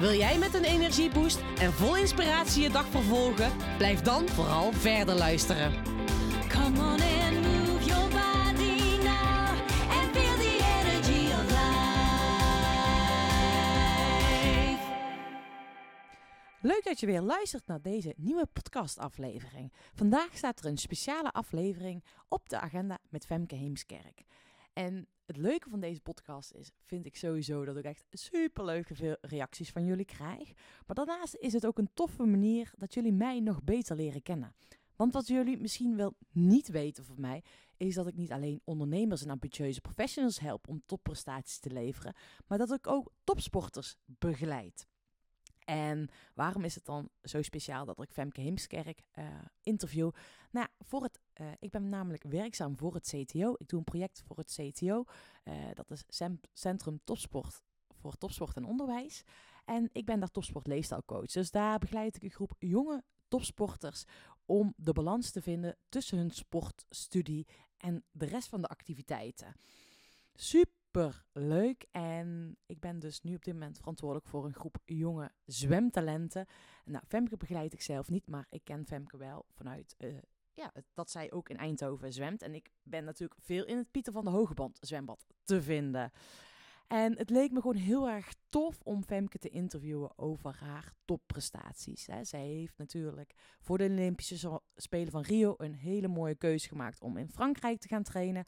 Wil jij met een energieboost en vol inspiratie je dag vervolgen? Blijf dan vooral verder luisteren. Come on and move your body now and feel the energy of life. Leuk dat je weer luistert naar deze nieuwe podcastaflevering. Vandaag staat er een speciale aflevering op de agenda met Femke Heemskerk. En het leuke van deze podcast is, vind ik sowieso, dat ik echt super leuke veel reacties van jullie krijg. Maar daarnaast is het ook een toffe manier dat jullie mij nog beter leren kennen. Want wat jullie misschien wel niet weten van mij, is dat ik niet alleen ondernemers en ambitieuze professionals help om topprestaties te leveren, maar dat ik ook topsporters begeleid. En waarom is het dan zo speciaal dat ik Femke Heemskerk eh, interview? Nou, voor het, eh, ik ben namelijk werkzaam voor het CTO. Ik doe een project voor het CTO. Eh, dat is Centrum Topsport voor Topsport en Onderwijs. En ik ben daar topsport leefstijlcoach. Dus daar begeleid ik een groep jonge topsporters om de balans te vinden tussen hun sportstudie en de rest van de activiteiten. Super leuk. En ik ben dus nu op dit moment verantwoordelijk voor een groep jonge zwemtalenten. Nou, Femke begeleid ik zelf niet, maar ik ken Femke wel vanuit eh, ja, dat zij ook in Eindhoven zwemt. En ik ben natuurlijk veel in het Pieter van de Hogeband zwembad te vinden. En het leek me gewoon heel erg tof om Femke te interviewen over haar topprestaties. Zij heeft natuurlijk voor de Olympische Spelen van Rio een hele mooie keuze gemaakt om in Frankrijk te gaan trainen.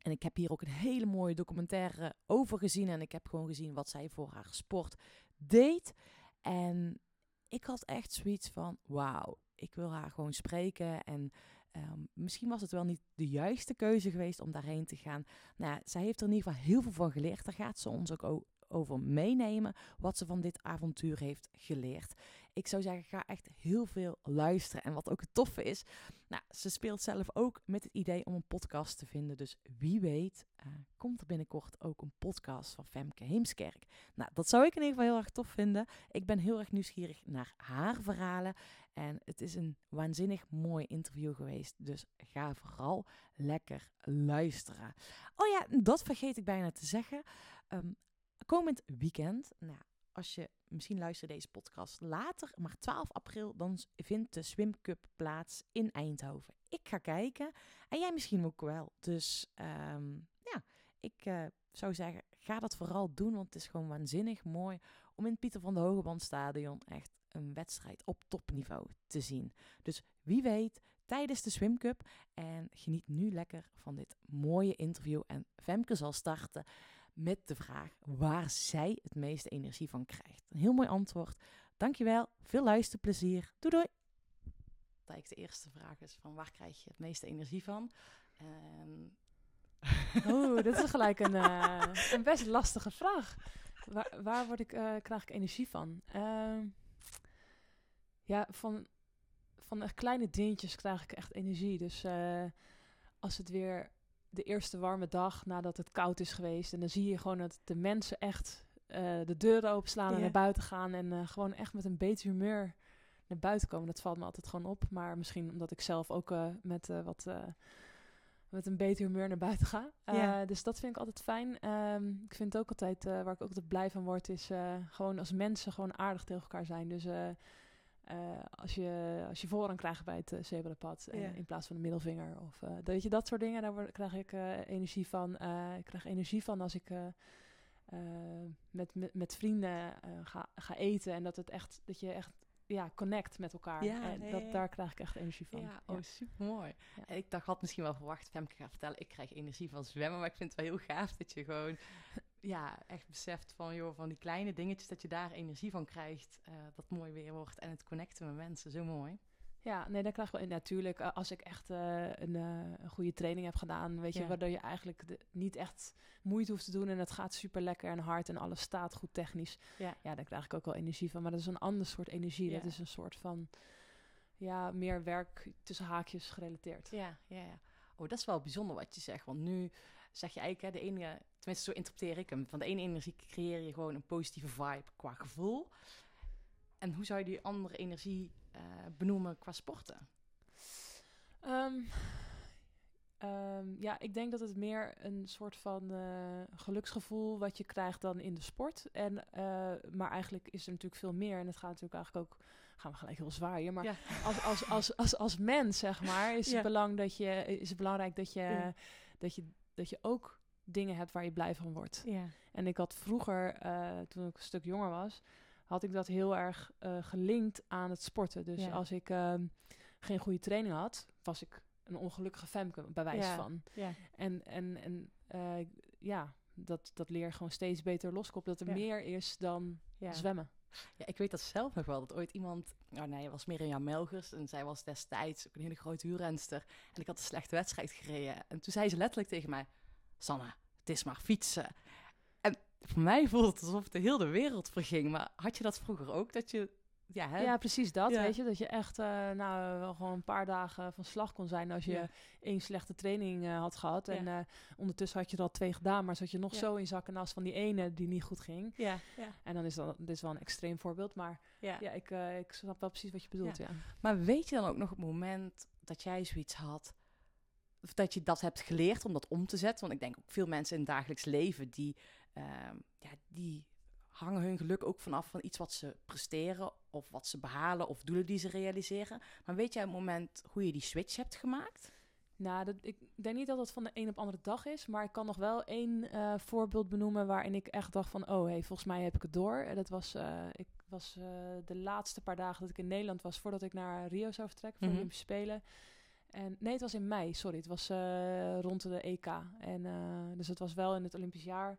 En ik heb hier ook een hele mooie documentaire over gezien. En ik heb gewoon gezien wat zij voor haar sport deed. En ik had echt zoiets van: wauw, ik wil haar gewoon spreken. En ehm, misschien was het wel niet de juiste keuze geweest om daarheen te gaan. Nou, ja, zij heeft er in ieder geval heel veel van geleerd. Daar gaat ze ons ook over meenemen. Wat ze van dit avontuur heeft geleerd. Ik zou zeggen, ga echt heel veel luisteren. En wat ook het toffe is, nou, ze speelt zelf ook met het idee om een podcast te vinden. Dus wie weet, eh, komt er binnenkort ook een podcast van Femke Heemskerk. Nou, dat zou ik in ieder geval heel erg tof vinden. Ik ben heel erg nieuwsgierig naar haar verhalen. En het is een waanzinnig mooi interview geweest. Dus ga vooral lekker luisteren. Oh ja, dat vergeet ik bijna te zeggen. Ehm, komend weekend, nou, als je misschien luistert deze podcast later, maar 12 april, dan vindt de Swim Cup plaats in Eindhoven. Ik ga kijken en jij misschien ook wel. Dus ehm, ja, ik eh, zou zeggen, ga dat vooral doen, want het is gewoon waanzinnig mooi om in het Pieter van de Hogebandstadion echt een wedstrijd op topniveau te zien. Dus wie weet, tijdens de Swim Cup. En geniet nu lekker van dit mooie interview. En Femke zal starten met de vraag waar zij het meeste energie van krijgt. Een heel mooi antwoord. Dankjewel, veel luisterplezier. Doei doei! Eigenlijk de eerste vraag is van waar krijg je het meeste energie van? En Oeh, dit is gelijk een, eh, een best lastige vraag. Waar, waar word ik, eh, krijg ik energie van? Ehm, ja, van, van echt kleine dingetjes krijg ik echt energie. Dus eh, als het weer de eerste warme dag nadat het koud is geweest... en dan zie je gewoon dat de mensen echt eh, de deuren openslaan en naar buiten gaan... en eh, gewoon echt met een beter humeur naar buiten komen. Dat valt me altijd gewoon op. Maar misschien omdat ik zelf ook eh, met wat... met een beter humeur naar buiten ga. Dus dat vind ik altijd fijn. Ehm, ik vind het ook altijd, waar ik ook altijd blij van word, is gewoon als mensen gewoon aardig tegen elkaar zijn. Dus eh, eh, als, je, als je voorrang krijgt bij het uh, zebrapad eh, Ja. in plaats van een middelvinger. Of eh, weet je, dat soort dingen, daar word, krijg ik eh, energie van. Eh, ik krijg energie van als ik eh, eh, met, met, met vrienden eh, ga, ga eten. En dat het echt, dat je echt ja, connect met elkaar. Ja, en nee, dat, ja. daar krijg ik echt energie van. ja, oh super mooi. En ik dacht, had misschien wel verwacht, Femke gaat vertellen, ik krijg energie van zwemmen. Maar ik vind het wel heel gaaf dat je gewoon ja, echt beseft van, joh, van die kleine dingetjes, dat je daar energie van krijgt. eh, dat mooi weer wordt en het connecten met mensen, zo mooi. Ja, nee, daar krijg ik wel in. Natuurlijk, eh, als ik echt eh, een, een goede training heb gedaan, weet je, Ja. waardoor je eigenlijk de- niet echt moeite hoeft te doen en het gaat super lekker en hard en alles staat goed technisch. Ja. ja, daar krijg ik ook wel energie van. Maar dat is een ander soort energie. Dat is een soort van, ja, meer werk tussen haakjes gerelateerd. Ja, ja, ja. Oh, dat is wel bijzonder wat je zegt. Want nu zeg je eigenlijk, hè, de ene, tenminste zo interpreteer ik hem. Van de ene energie creëer je gewoon een positieve vibe qua gevoel. En hoe zou je die andere energie eh, benoemen qua sporten? Ehm, ehm, ja, ik denk dat het meer een soort van eh, geluksgevoel wat je krijgt dan in de sport. En, eh, maar eigenlijk is er natuurlijk veel meer. En het gaat natuurlijk eigenlijk ook, gaan we gelijk heel zwaar hier, maar Ja. als, als, als, als, als mens, zeg maar, is, Ja. het belang dat je, is het belangrijk dat je, Ja. dat, je, dat je ook dingen hebt waar je blij van wordt. Ja. En ik had vroeger, eh, toen ik een stuk jonger was, had ik dat heel erg eh, gelinkt aan het sporten. Dus Ja. als ik ehm, geen goede training had, was ik een ongelukkige femke, bij wijze Ja. van. Ja. En, en, en eh, ja, dat, dat leer je gewoon steeds beter loskoppelen. Dat er Ja. meer is dan Ja. zwemmen. Ja, ik weet dat zelf nog wel. Dat ooit iemand... Oh nee, het was Mirjam Melgers. En zij was destijds ook een hele grote huurrenster. En ik had een slechte wedstrijd gereden. En toen zei ze letterlijk tegen mij... Sanne, het is maar fietsen. En voor mij voelde het alsof de hele wereld verging. Maar had je dat vroeger ook? Dat je... Ja, hè? Ja, precies dat. Ja. Weet je, dat je echt eh, nou, wel gewoon een paar dagen van slag kon zijn als je Ja. één slechte training eh, had gehad. Ja. En eh, ondertussen had je er al twee gedaan, maar zat je nog zo in zak en as van die ene die niet goed ging. Ja, ja, En dan is dat, dit is wel een extreem voorbeeld, maar ja. ja, ik, ik snap wel precies wat je bedoelt. Ja. Maar weet je dan ook nog het moment dat jij zoiets had... Of dat je dat hebt geleerd om dat om te zetten? Want ik denk ook veel mensen in het dagelijks leven... die, ehm, ja, die hangen hun geluk ook vanaf van iets wat ze presteren... of wat ze behalen of doelen die ze realiseren. Maar weet jij het moment hoe je die switch hebt gemaakt? Nou, dat, ik denk niet dat het van de een op de andere dag is, maar ik kan nog wel één eh, voorbeeld benoemen waarin ik echt dacht van, oh, hey, volgens mij heb ik het door. En dat was, eh, ik was eh, de laatste paar dagen dat ik in Nederland was, voordat ik naar Rio zou vertrekken voor de Olympische Spelen. En nee, het was in mei, sorry, het was eh, rond de EK. En eh, dus het was wel in het Olympisch jaar.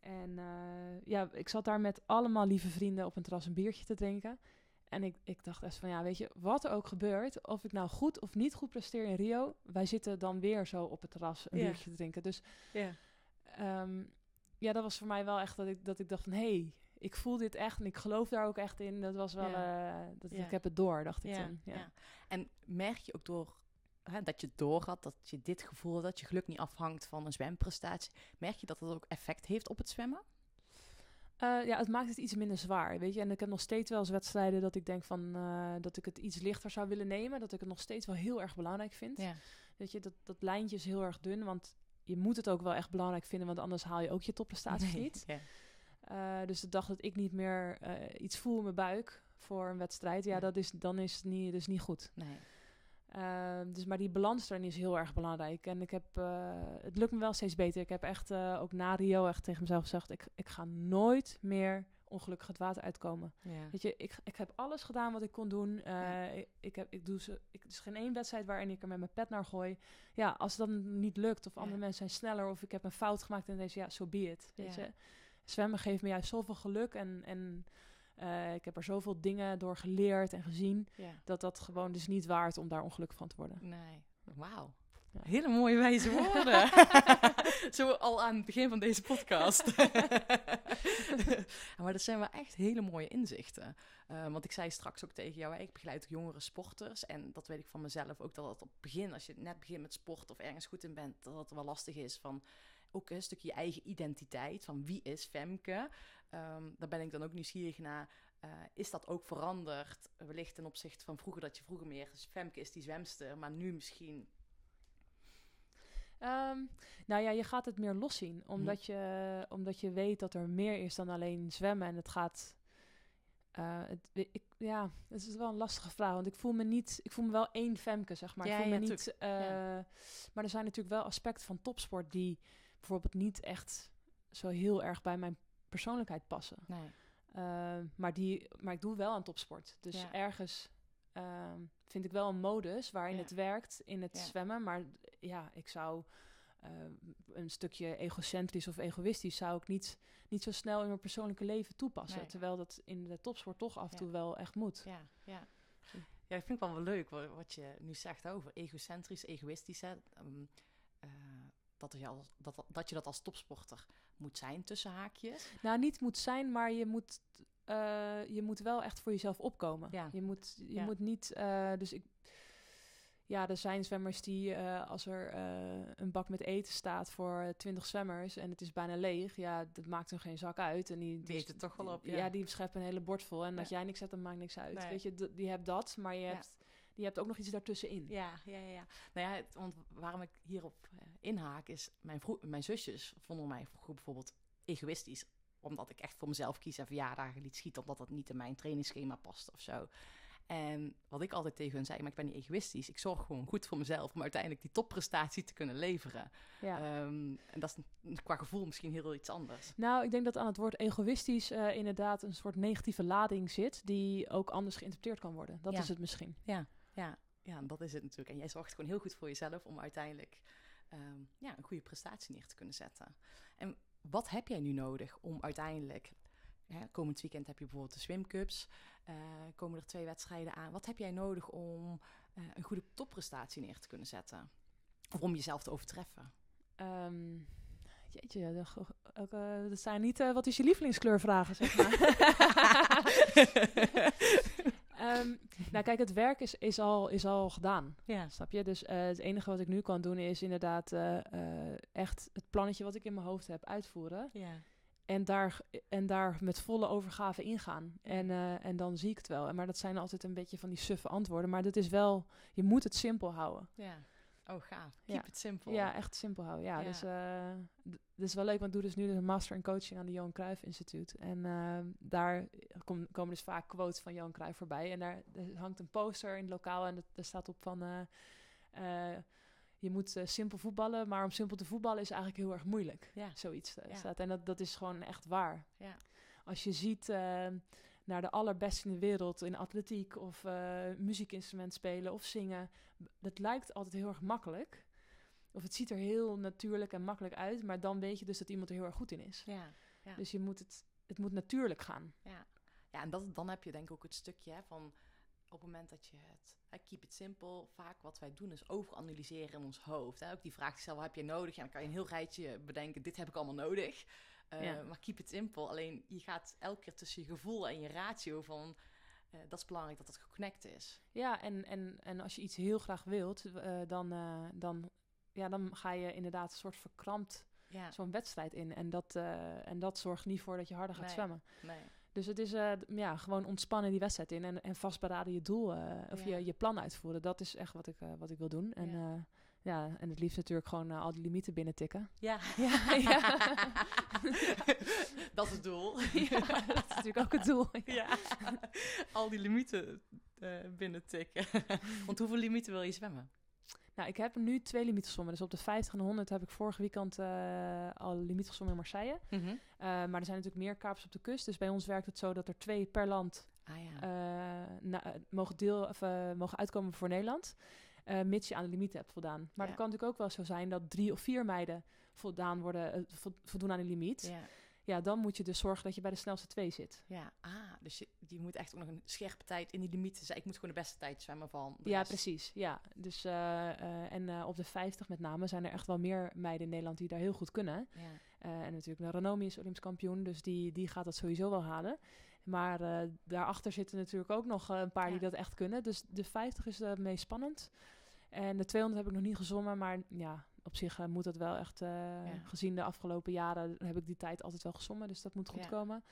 En eh, ja, ik zat daar met allemaal lieve vrienden op een terras een biertje te drinken. En ik, ik dacht echt van, ja, weet je, wat er ook gebeurt, of ik nou goed of niet goed presteer in Rio, wij zitten dan weer zo op het terras een biertje te drinken. Dus Ja. ehm, ja, dat was voor mij wel echt dat ik, dat ik dacht van, hé, hey, ik voel dit echt en ik geloof daar ook echt in. Dat was wel, dat, Ja. ik heb het door, dacht ik. Ja. ja. En merk je ook door hè, dat je het door had, dat je dit gevoel, dat je geluk niet afhangt van een zwemprestatie, merk je dat dat ook effect heeft op het zwemmen? Eh, ja, het maakt het iets minder zwaar, weet je. En ik heb nog steeds wel eens wedstrijden dat ik denk van, eh, dat ik het iets lichter zou willen nemen. Dat ik het nog steeds wel heel erg belangrijk vind. Ja. Weet je, dat, dat lijntje is heel erg dun, want je moet het ook wel echt belangrijk vinden, want anders haal je ook je topprestaties niet. Ja. Eh, dus de dag dat ik niet meer iets voel in mijn buik voor een wedstrijd, ja, Ja. dat is, dan is het niet, dus niet goed. Nee. Ehm, dus, maar die balans erin is heel erg belangrijk. En ik heb, eh, het lukt me wel steeds beter. Ik heb echt ook ook na Rio echt tegen mezelf gezegd, ik, ik ga nooit meer ongelukkig het water uitkomen. Ja. Weet je, ik, ik heb alles gedaan wat ik kon doen. Eh, Ja. ik, ik, heb, ik doe ze, ik, er is geen één wedstrijd waarin ik er met mijn pet naar gooi. Ja, als het dan niet lukt of Ja. andere mensen zijn sneller of ik heb een fout gemaakt en deze, ja, zo so be it. Weet Ja. je, zwemmen geeft me juist zoveel geluk en, en eh, ik heb er zoveel dingen door geleerd en gezien ja. dat dat gewoon dus niet waard om daar ongelukkig van te worden. Nee. Wauw. Ja. Hele mooie wijze woorden. Zo al aan het begin van deze podcast. maar dat zijn wel echt hele mooie inzichten. Eh, want ik zei straks ook tegen jou, ik begeleid ook jongere sporters. En dat weet ik van mezelf ook, dat het op het begin, als je net begint met sport of ergens goed in bent, dat het wel lastig is van ook een stukje je eigen identiteit. Van wie is Femke? Ehm, daar ben ik dan ook nieuwsgierig naar. Eh, is dat ook veranderd? Wellicht ten opzichte van vroeger, dat je vroeger meer Femke is die zwemster, maar nu misschien Ehm, nou ja, je gaat het meer los zien. Omdat, je, omdat je weet dat er meer is dan alleen zwemmen. En het gaat. eh, het, ik, ja, het is wel een lastige vraag. Want ik voel me niet. Ik voel me wel één femke, zeg maar. Ja, ik voel ja, me niet. eh, Ja. Maar er zijn natuurlijk wel aspecten van topsport die bijvoorbeeld niet echt zo heel erg bij mijn persoonlijkheid passen. Nee. Eh, maar, die, maar ik doe wel aan topsport. Dus Ja. ergens ehm, vind ik wel een modus waarin Ja. het werkt in het Ja. zwemmen. Maar ja, ik zou eh, een stukje egocentrisch of egoïstisch zou ik niet, niet zo snel in mijn persoonlijke leven toepassen. Nee. Terwijl dat in de topsport toch af en Ja. toe wel echt moet. Ja, ja. Ja, ik vind het wel wel leuk wa- wat je nu zegt over egocentrisch, egoïstisch. Hè? Ehm, eh, dat, je als, dat, dat je dat als topsporter moet zijn tussen haakjes. Nou, niet moet zijn, maar je moet, eh, je moet wel echt voor jezelf opkomen. Ja. Je moet, je Ja. moet niet. eh, dus ik. Ja, er zijn zwemmers die, eh, als er een bak met eten staat voor twintig zwemmers en het is bijna leeg, ja, dat maakt hun geen zak uit. En die, eet het toch wel op, Ja, ja. die scheppen een hele bord vol. En dat jij niks hebt, dan maakt niks uit. Nee. Weet je, die hebt dat, maar je hebt, die hebt ook nog iets daartussenin. Ja, ja, ja. ja. Nou ja, het- want waarom ik hierop eh, inhaak is, mijn, mijn zusjes vonden mij vroeger bijvoorbeeld egoïstisch. Omdat ik echt voor mezelf kies en verjaardagen liet schieten, omdat dat niet in mijn trainingsschema past of zo. En wat ik altijd tegen hun zei, maar ik ben niet egoïstisch. Ik zorg gewoon goed voor mezelf om uiteindelijk die topprestatie te kunnen leveren. Ja. Ehm, en dat is qua gevoel misschien heel iets anders. Nou, ik denk dat aan het woord egoïstisch eh, inderdaad een soort negatieve lading zit, die ook anders geïnterpreteerd kan worden. Dat Ja. is het misschien. Ja, ja, ja, en dat is het natuurlijk. En jij zorgt gewoon heel goed voor jezelf om uiteindelijk ehm, ja, een goede prestatie neer te kunnen zetten. En wat heb jij nu nodig om uiteindelijk... Hè, komend weekend heb je bijvoorbeeld de swimcups. eh komen er twee wedstrijden aan. Wat heb jij nodig om eh, een goede topprestatie neer te kunnen zetten? Of om jezelf te overtreffen? Ehm, jeetje, dat zijn niet eh, wat is je lievelingskleur vragen, zeg maar. Nou, kijk, het werk is, is, al, is al gedaan. ja, Snap je? Dus eh, het enige wat ik nu kan doen is inderdaad eh, eh, echt het plannetje wat ik in mijn hoofd heb uitvoeren. ja, En daar, en daar met volle overgave ingaan. En, en dan zie ik het wel. En Maar dat zijn altijd een beetje van die suffe antwoorden. Maar dat is wel, je moet het simpel houden. ja. Oh, gaaf. Ja. Keep it simple. Ja, echt simpel houden. Ja, Ja. dus dat is wel leuk, want ik doe dus nu een master in coaching aan de Johan Cruijff Instituut. En eh, daar kom, komen dus vaak quotes van Johan Cruijff voorbij. En daar, hangt een poster in het lokaal en daar staat op van... eh, eh, je moet simpel voetballen, maar om simpel te voetballen is eigenlijk heel erg moeilijk. Ja. Zoiets staat. En dat, dat is gewoon echt waar. Ja. Als je ziet eh, naar de allerbeste in de wereld in atletiek of eh, muziekinstrument spelen of zingen, dat lijkt altijd heel erg makkelijk. Of het ziet er heel natuurlijk en makkelijk uit, maar dan weet je dus dat iemand er heel erg goed in is. Ja. Ja. Dus je moet het, het moet natuurlijk gaan. Ja, ja en dat, dan heb je denk ik ook het stukje hè, van op het moment dat je het, hè, keep it simple, vaak wat wij doen is overanalyseren in ons hoofd. Hè. Ook die vraag stellen, wat heb je nodig? Ja, dan kan je een heel rijtje bedenken, dit heb ik allemaal nodig. Eh, Ja. Maar keep it simple, alleen je gaat elke keer tussen je gevoel en je ratio van, eh, dat is belangrijk dat het geconnect is. Ja, en, en, en als je iets heel graag wilt, eh, dan, dan, ja, dan ga je inderdaad een soort verkrampt Ja, zo'n wedstrijd in. En dat, en dat zorgt niet voor dat je harder gaat Nee. zwemmen. nee. Dus het is ja, gewoon ontspannen die wedstrijd in en, en vastberaden je doel of Ja. je, je plan uitvoeren. Dat is echt wat ik, wat ik wil doen. En, Ja. en het liefst natuurlijk gewoon eh, al die limieten binnen tikken. Ja, Ja, ja. dat is het doel. ja, dat is natuurlijk ook het doel. Ja, al die limieten eh, binnen tikken. Want hoeveel limieten wil je zwemmen? Nou, ik heb nu twee limieten gezwommen. Dus op de 50 en de 100 heb ik vorig weekend eh, al limiet gezwommen in Marseille. Eh, maar er zijn natuurlijk meer kapers op de kust. Dus bij ons werkt het zo dat er twee per land Ah ja. na- mogen, deel, of, mogen uitkomen voor Nederland. Eh, mits je aan de limieten hebt voldaan. Maar Ja. het kan natuurlijk ook wel zo zijn dat drie of vier meiden voldaan worden, eh, vo- voldoen aan de limiet. Ja. ja. dan moet je dus zorgen dat je bij de snelste twee zit. Ja, ah, dus je, je moet echt ook nog een scherpe tijd in die limieten zijn. Ik moet gewoon de beste tijd zwemmen van. Ja, rest. precies. Ja. Dus, eh, en op de 50 met name zijn er echt wel meer meiden in Nederland die daar heel goed kunnen. Ja, en natuurlijk Ranomi is Olympisch kampioen, dus die, die gaat dat sowieso wel halen. Maar eh, daarachter zitten natuurlijk ook nog eh, een paar die dat echt kunnen. Dus de 50 is het meest spannend. En de 200 heb ik nog niet gezwommen, maar ja, op zich eh, moet dat wel echt, Ja. gezien de afgelopen jaren, heb ik die tijd altijd wel gezwommen. Dus dat moet goed Ja. komen.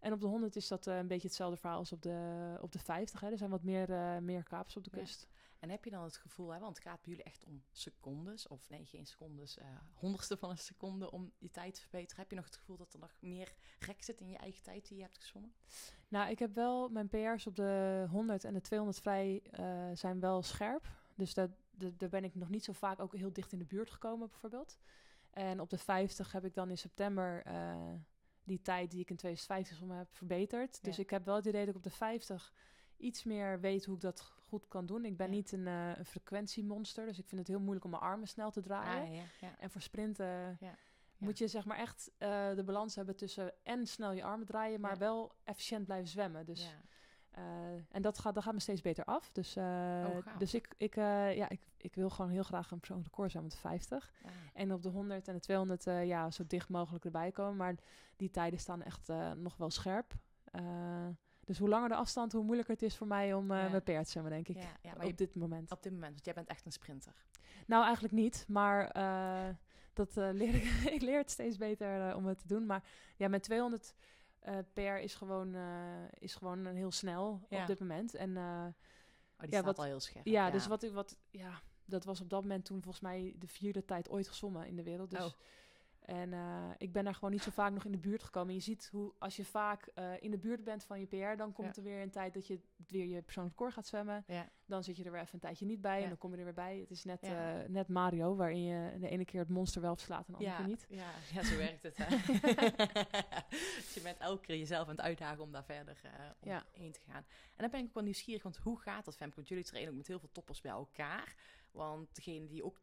En op de 100 is dat een beetje hetzelfde verhaal als op de, op de 50. Hè. Er zijn wat meer, eh meer kapers op de kust. En heb je dan het gevoel, hè, want het gaat bij jullie echt om secondes, of nee, geen secondes, eh honderdste van een seconde om je tijd te verbeteren. Heb je nog het gevoel dat er nog meer rek zit in je eigen tijd die je hebt gezwommen? Nou, ik heb wel mijn PR's op de 100 en de 200 vrij eh, zijn wel scherp. Dus dat, dat- daar ben ik nog niet zo vaak ook heel dicht in de buurt gekomen, bijvoorbeeld. En op de 50 heb ik dan in september eh, die tijd die ik in 2015 van me heb verbeterd. Dus ik heb wel het idee dat ik op de 50 iets meer weet hoe ik dat goed kan doen. Ik ben Ja. niet een, een frequentiemonster, dus ik vind het heel moeilijk om mijn armen snel te draaien. Ah, ja, ja. En voor sprinten Ja. moet je zeg maar echt eh, de balans hebben tussen en snel je armen draaien, maar wel efficiënt blijven zwemmen. Dus. Eh, en dat gaat, dat gaat me steeds beter af. Dus, Oh, dus ik, ik, ja, ik, ik wil gewoon heel graag een persoonlijk record zijn met de 50. Ja. En op de 100 en de 200 eh, ja, zo dicht mogelijk erbij komen. Maar die tijden staan echt nog wel scherp. Dus hoe langer de afstand, hoe moeilijker het is voor mij om eh Ja. mijn PR te zwemmen, denk ik. Ja, ja, maar op je- dit moment. Op dit moment, want jij bent echt een sprinter. Nou, eigenlijk niet. Maar eh, dat eh, leer ik. ik leer het steeds beter om het te doen. Maar ja, mijn 200 eh per is gewoon, is gewoon heel snel op dit moment. En Oh, die Ja, staat wat- al heel scherp. ja, dus wat ik wat ja, dat was op dat moment toen volgens mij de vierde tijd ooit gezwommen in de wereld. Dus Oh. En eh, ik ben daar gewoon niet zo vaak nog in de buurt gekomen. En je ziet hoe als je vaak eh, in de buurt bent van je PR, dan komt Ja. er weer een tijd dat je weer je persoonlijk record gaat zwemmen. Ja. Dan zit je er weer even een tijdje niet bij Ja. en dan kom je er weer bij. Het is net, eh, net Mario, waarin je de ene keer het monster wel verslaat en de andere keer niet. Ja, ja, zo werkt het. Hè? dus je bent elke keer jezelf aan het uitdagen om daar verder om heen te gaan. En dan ben ik ook wel nieuwsgierig, want hoe gaat dat, Femke? Want jullie trainen ook met heel veel toppers bij elkaar. Want degene die ook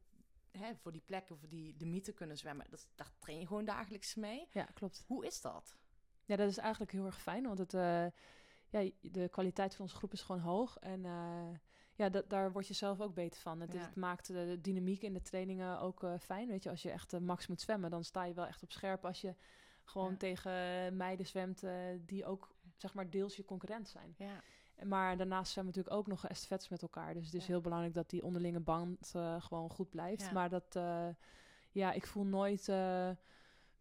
hè, voor die plekken, voor die de mythe kunnen zwemmen, dat, daar train je gewoon dagelijks mee. Ja, klopt. Hoe is dat? Ja, dat is eigenlijk heel erg fijn, want het, eh, ja, de kwaliteit van onze groep is gewoon hoog. En eh, ja, da- daar word je zelf ook beter van. Het, Ja. het maakt de dynamiek in de trainingen ook eh, fijn. Weet je, als je echt max moet zwemmen, dan sta je wel echt op scherp. Als je gewoon Ja. tegen meiden zwemt die ook, zeg maar, deels je concurrent zijn. Ja, Maar daarnaast zijn we natuurlijk ook nog estafettes met elkaar. Dus het is Ja. heel belangrijk dat die onderlinge band eh, gewoon goed blijft. Ja. Maar dat, eh, ja, ik voel nooit eh,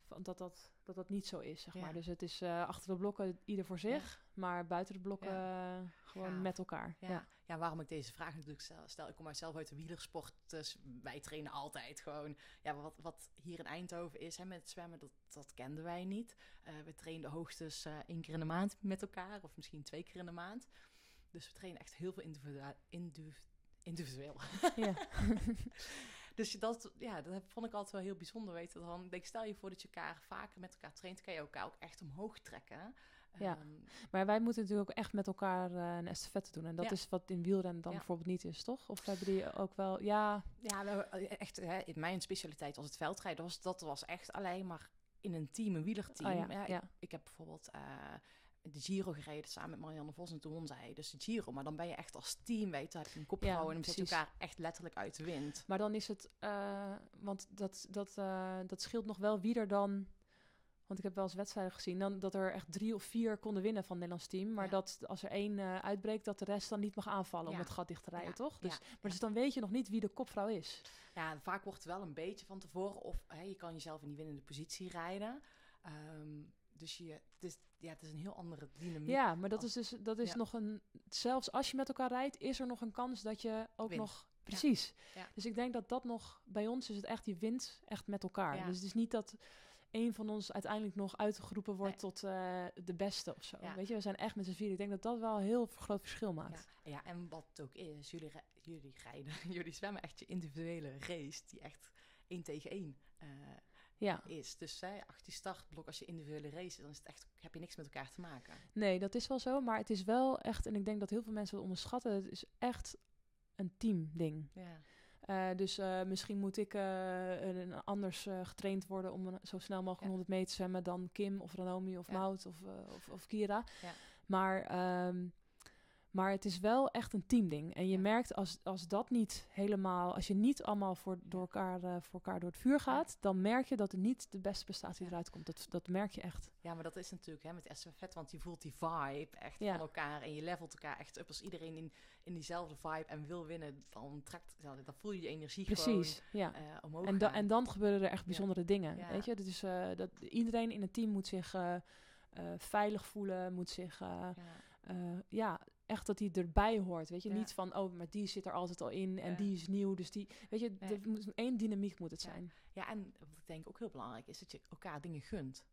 van dat, dat, dat dat niet zo is, zeg Ja. maar. Dus het is eh, achter de blokken ieder voor zich, maar buiten de blokken eh, gewoon met elkaar. ja. Ja. waarom ik deze vraag natuurlijk stel, stel, ik kom uit zelf uit de wielersport, dus wij trainen altijd gewoon. Ja, wat, wat hier in Eindhoven is hè, met zwemmen, dat, dat kenden wij niet. Eh, we trainden hoogstens eh, één keer in de maand met elkaar, of misschien twee keer in de maand. Dus we trainen echt heel veel individua- indiv- individueel. Ja. Dus dat, ja, dat vond ik altijd wel heel bijzonder weten. Dan ik denk, stel je voor dat je elkaar vaker met elkaar traint, kan je elkaar ook echt omhoog trekken. Ja. Ehm, Maar wij moeten natuurlijk ook echt met elkaar eh, een estafette doen. En dat Ja. is wat in wielrennen dan Ja. bijvoorbeeld niet is, toch? Of hebben die ook wel... Ja, Ja, nou, eh, echt, hè, in mijn specialiteit was het veldrijden. Was, dat was echt alleen maar in een team, een wielerteam. Oh ja, ik, ja. ik heb bijvoorbeeld eh, de Giro gereden samen met Marianne Vos en toen won zij dus de Giro. Maar dan ben je echt als team, weet je, dan heb je een kopvrouw Ja, en dan precies. elkaar echt letterlijk uit de wind. Maar dan is het, eh, want dat, dat, eh, dat scheelt nog wel wie er dan. Want ik heb wel eens wedstrijden gezien, dan, dat er echt drie of vier konden winnen van het Nederlands team. Maar Ja. dat als er één eh, uitbreekt, dat de rest dan niet mag aanvallen om het gat dicht te rijden, Ja, toch? Dus, Maar dus dan weet je nog niet wie de kopvrouw is. Ja, vaak wordt het wel een beetje van tevoren of hè, je kan jezelf in die winnende positie rijden. Ehm, dus je, het, is, ja, het is een heel andere dynamiek. Ja, maar dat als- is dus dat is ja. nog een. Zelfs als je met elkaar rijdt, is er nog een kans dat je ook Wint. nog. Precies. Ja. Dus ik denk dat dat nog bij ons is het echt, je wint echt met elkaar. Dus het is niet dat een van ons uiteindelijk nog uitgeroepen wordt Nee. tot eh, de beste of zo. Ja. Weet je, we zijn echt met z'n vier. Ik denk dat dat wel een heel groot verschil maakt. Ja, ja, en wat het ook is, jullie, jullie rijden, jullie zwemmen echt je individuele race, die echt één tegen één eh, Ja. is. Dus hè, achter die startblok, als je individuele race dan is het echt, heb je niks met elkaar te maken. Nee, dat is wel zo. Maar het is wel echt, en ik denk dat heel veel mensen het onderschatten, het is echt een teamding. Ja, Eh, dus eh, misschien moet ik eh, een, anders getraind worden om een, zo snel mogelijk Ja. 100 meter te zwemmen dan Kim of Ranomi of Ja. Mout of, of, of Kira. Ja. Maar, ehm, maar het is wel echt een teamding. En je Ja. merkt als, als dat niet helemaal, als je niet allemaal voor, door elkaar, eh, voor elkaar door het vuur gaat, dan merk je dat er niet de beste prestatie Ja. eruit komt. Dat, dat merk je echt. ja, maar dat is natuurlijk hè, met estafette, want je voelt die vibe echt Ja. van elkaar en je levelt elkaar echt up. Als iedereen in, in diezelfde vibe en wil winnen, dan, trekt, ja, dan voel je die energie Precies. Ja. gewoon eh, omhoog En, da- en dan gebeuren er echt bijzondere dingen. Ja. Weet je, dat is, eh, dat, iedereen in het team moet zich veilig voelen, moet zich, Ja. Echt dat hij erbij hoort. Weet je, Ja. niet van, oh, maar die zit er altijd al in en Ja. die is nieuw. Dus die, weet je, er moet één dynamiek moet het zijn. Ja, en wat ik denk ook heel belangrijk is dat je elkaar dingen gunt.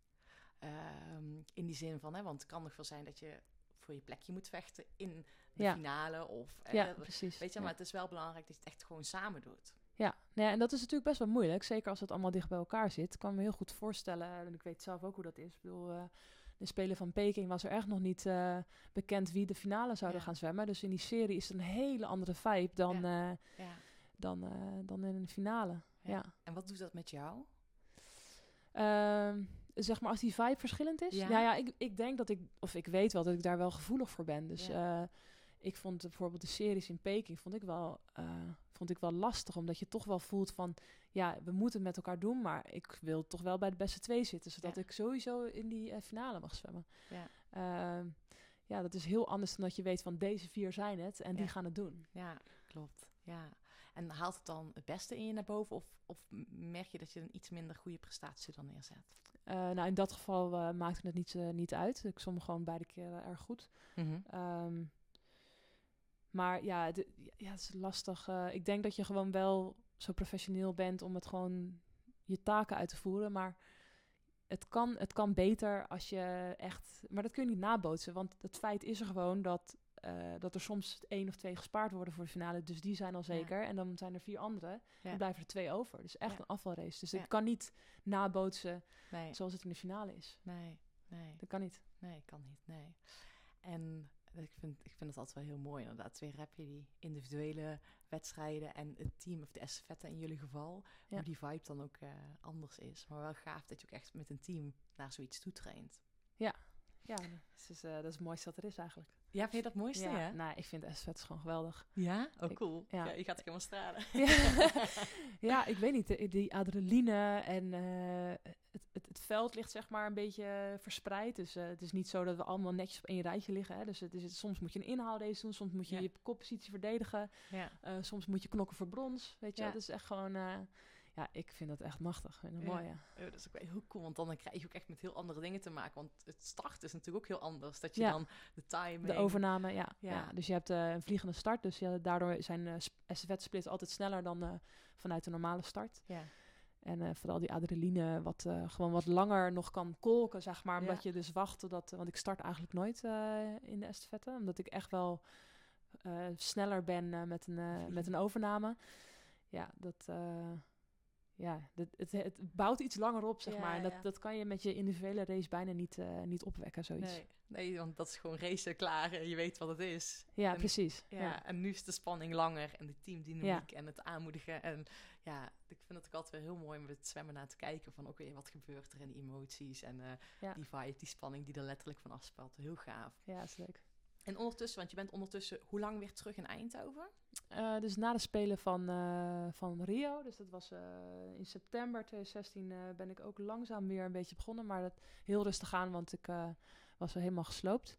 Ehm, in die zin van, hè, want het kan nog wel zijn dat je voor je plekje moet vechten in de Ja. finale. Of, eh, ja, precies. weet je, ja. maar het is wel belangrijk dat je het echt gewoon samen doet. Ja, nee, en dat is natuurlijk best wel moeilijk. Zeker als het allemaal dicht bij elkaar zit. Ik kan me heel goed voorstellen, en ik weet zelf ook hoe dat is. Ik bedoel, eh, de Spelen van Peking was er echt nog niet eh, bekend wie de finale zouden Ja. gaan zwemmen. Dus in die serie is het een hele andere vibe dan, eh, Ja. dan, eh, dan in een finale. Ja. En wat doet dat met jou? Ehm, zeg maar als die vibe verschillend is. Ja. Ja, ja, ik, ik denk dat ik, of ik weet wel dat ik daar wel gevoelig voor ben. Dus eh, ik vond bijvoorbeeld de series in Peking vond ik wel, eh, vond ik wel lastig, omdat je toch wel voelt van, ja, we moeten het met elkaar doen, maar ik wil toch wel bij de beste twee zitten, zodat Ja. ik sowieso in die eh, finale mag zwemmen. Ja. Ehm, ja, dat is heel anders dan dat je weet van deze vier zijn het en die gaan het doen. Ja, klopt. Ja. En haalt het dan het beste in je naar boven? Of, of merk je dat je een iets minder goede prestatie dan neerzet? Eh, nou, in dat geval eh, maakte het niet, eh, niet uit. Ik zwom gewoon beide keren erg goed. Ehm, maar ja, het, ja, het is lastig. eh, ik denk dat je gewoon wel zo professioneel bent om het gewoon je taken uit te voeren. Maar het kan, het kan beter als je echt. Maar dat kun je niet nabootsen. Want het feit is er gewoon dat, eh, dat er soms één of twee gespaard worden voor de finale. Dus die zijn al zeker. En dan zijn er vier andere. Ja. Dan blijven er twee over. Dus echt Ja. een afvalrace. Dus ik kan niet nabootsen Nee, zoals het in de finale is. nee, nee. Dat kan niet. Nee, kan niet. Nee. En ik vind, ik vind het altijd wel heel mooi. Inderdaad, weer heb je die individuele wedstrijden en het team of de estafette in jullie geval. Ja. Hoe die vibe dan ook eh, anders is. Maar wel gaaf dat je ook echt met een team naar zoiets toe traint. Ja, dat is, eh, dat is het mooiste wat er is eigenlijk. Ja, vind je dat mooiste, ja, ja? nou, ik vind SVET gewoon geweldig. Ja? Oh, Ik- cool. ja. Ja. je gaat helemaal stralen. Ja. ja, ik weet niet, de- die adrenaline en eh, het, het, het veld ligt zeg maar een beetje verspreid. Dus eh, het is niet zo dat we allemaal netjes op één rijtje liggen. Hè. Dus het is, soms moet je een inhaalrace doen, soms moet je je koppositie verdedigen. ja. eh, soms moet je knokken voor brons, weet je. Het is echt gewoon... eh, ja, ik vind dat echt machtig. Ja. mooi, ja. Oh, dat is ook wel heel cool, want dan krijg je ook echt met heel andere dingen te maken. Want het start is natuurlijk ook heel anders. Dat je Ja. dan de timing... De overname, ja. Ja. ja. Dus je hebt eh, een vliegende start. Dus ja, daardoor zijn uh, splits altijd sneller dan eh, vanuit de normale start. Ja. En eh, vooral die adrenaline, wat eh, gewoon wat langer nog kan kolken, zeg maar. Ja. Omdat je dus wacht totdat... Want ik start eigenlijk nooit eh, in de estafette. Omdat ik echt wel eh, sneller ben eh, met, een, eh, met een overname. Ja, dat... ja, dat, het, het bouwt iets langer op, zeg Ja, maar. En dat, ja. dat kan je met je individuele race bijna niet, eh, niet opwekken, zoiets. Nee, nee, want dat is gewoon racen, klaar. en Je weet wat het is. Ja, En- precies. Ja, Ja. en nu is de spanning langer en de teamdynamiek en het aanmoedigen. En ja, ik vind het ook altijd wel heel mooi om het zwemmen naar te kijken. Van oké, wat gebeurt er en die emoties en eh, die vibe, die spanning die er letterlijk van afspeelt. Heel gaaf. ja, is leuk. En ondertussen, want je bent ondertussen hoe lang weer terug in Eindhoven? Eh, dus na de Spelen van, eh, van Rio, dus dat was eh, in september 2016, eh, ben ik ook langzaam weer een beetje begonnen. Maar dat heel rustig aan, want ik was wel helemaal gesloopt.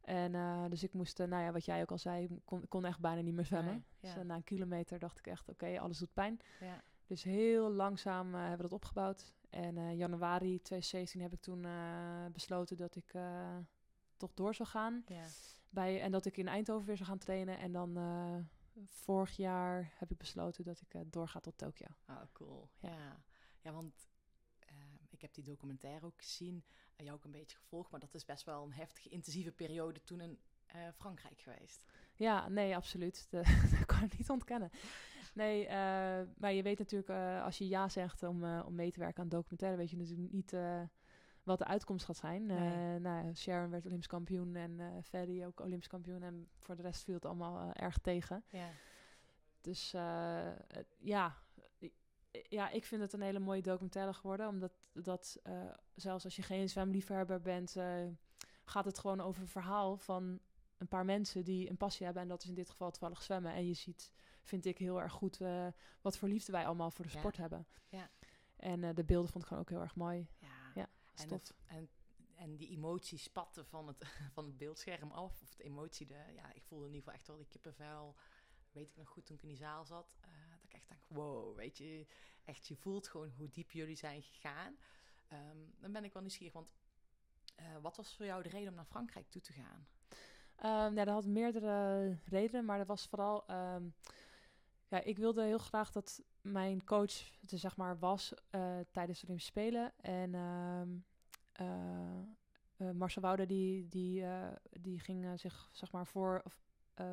En dus ik moest, nou ja, wat jij ook al zei, ik kon, kon echt bijna niet meer zwemmen. Nee, Dus ja. na een kilometer dacht ik echt, oké, alles doet pijn. Ja. Dus heel langzaam hebben we dat opgebouwd. En januari 2017 heb ik toen besloten dat ik toch door zou gaan. ja. Bij, en dat ik in Eindhoven weer zou gaan trainen. En dan eh, vorig jaar heb ik besloten dat ik eh, doorga tot Tokio. Oh, cool. Ja. Ja, want eh, ik heb die documentaire ook gezien. En jou ook een beetje gevolgd. Maar dat is best wel een heftige, intensieve periode toen in eh, Frankrijk geweest. Ja, nee, absoluut. De- dat kan ik niet ontkennen. Nee, eh, maar je weet natuurlijk, eh, als je ja zegt om, eh, om mee te werken aan documentaire, weet je natuurlijk niet eh, wat de uitkomst gaat zijn. Eh, nou, Sharon werd Olympisch kampioen en eh Ferry ook Olympisch kampioen. En voor de rest viel het allemaal eh, erg tegen. Ja. Dus eh, ja, ja, ik vind het een hele mooie documentaire geworden. Omdat dat, eh, zelfs als je geen zwemliefhebber bent, eh, gaat het gewoon over een verhaal van een paar mensen die een passie hebben. En dat is in dit geval toevallig zwemmen. En je ziet, vind ik heel erg goed, eh, wat voor liefde wij allemaal voor de Ja. sport hebben. Ja. En de beelden vond ik gewoon ook heel erg mooi. En, het, en, en die emoties spatten van het, van het beeldscherm af. Of de emotie, de, ja, ik voelde in ieder geval echt wel die kippenvel. Weet ik nog goed toen ik in die zaal zat. eh, dat ik echt denk, wow, weet je. Echt, je voelt gewoon hoe diep jullie zijn gegaan. Ehm, dan ben ik wel nieuwsgierig, want eh, wat was voor jou de reden om naar Frankrijk toe te gaan? Ehm, ja, dat had meerdere redenen, maar dat was vooral... ehm, ja, ik wilde heel graag dat mijn coach er zeg maar was eh, tijdens de Olympische Spelen. En ehm eh, eh, Marcel Woude die, die, die ging zich zeg maar voor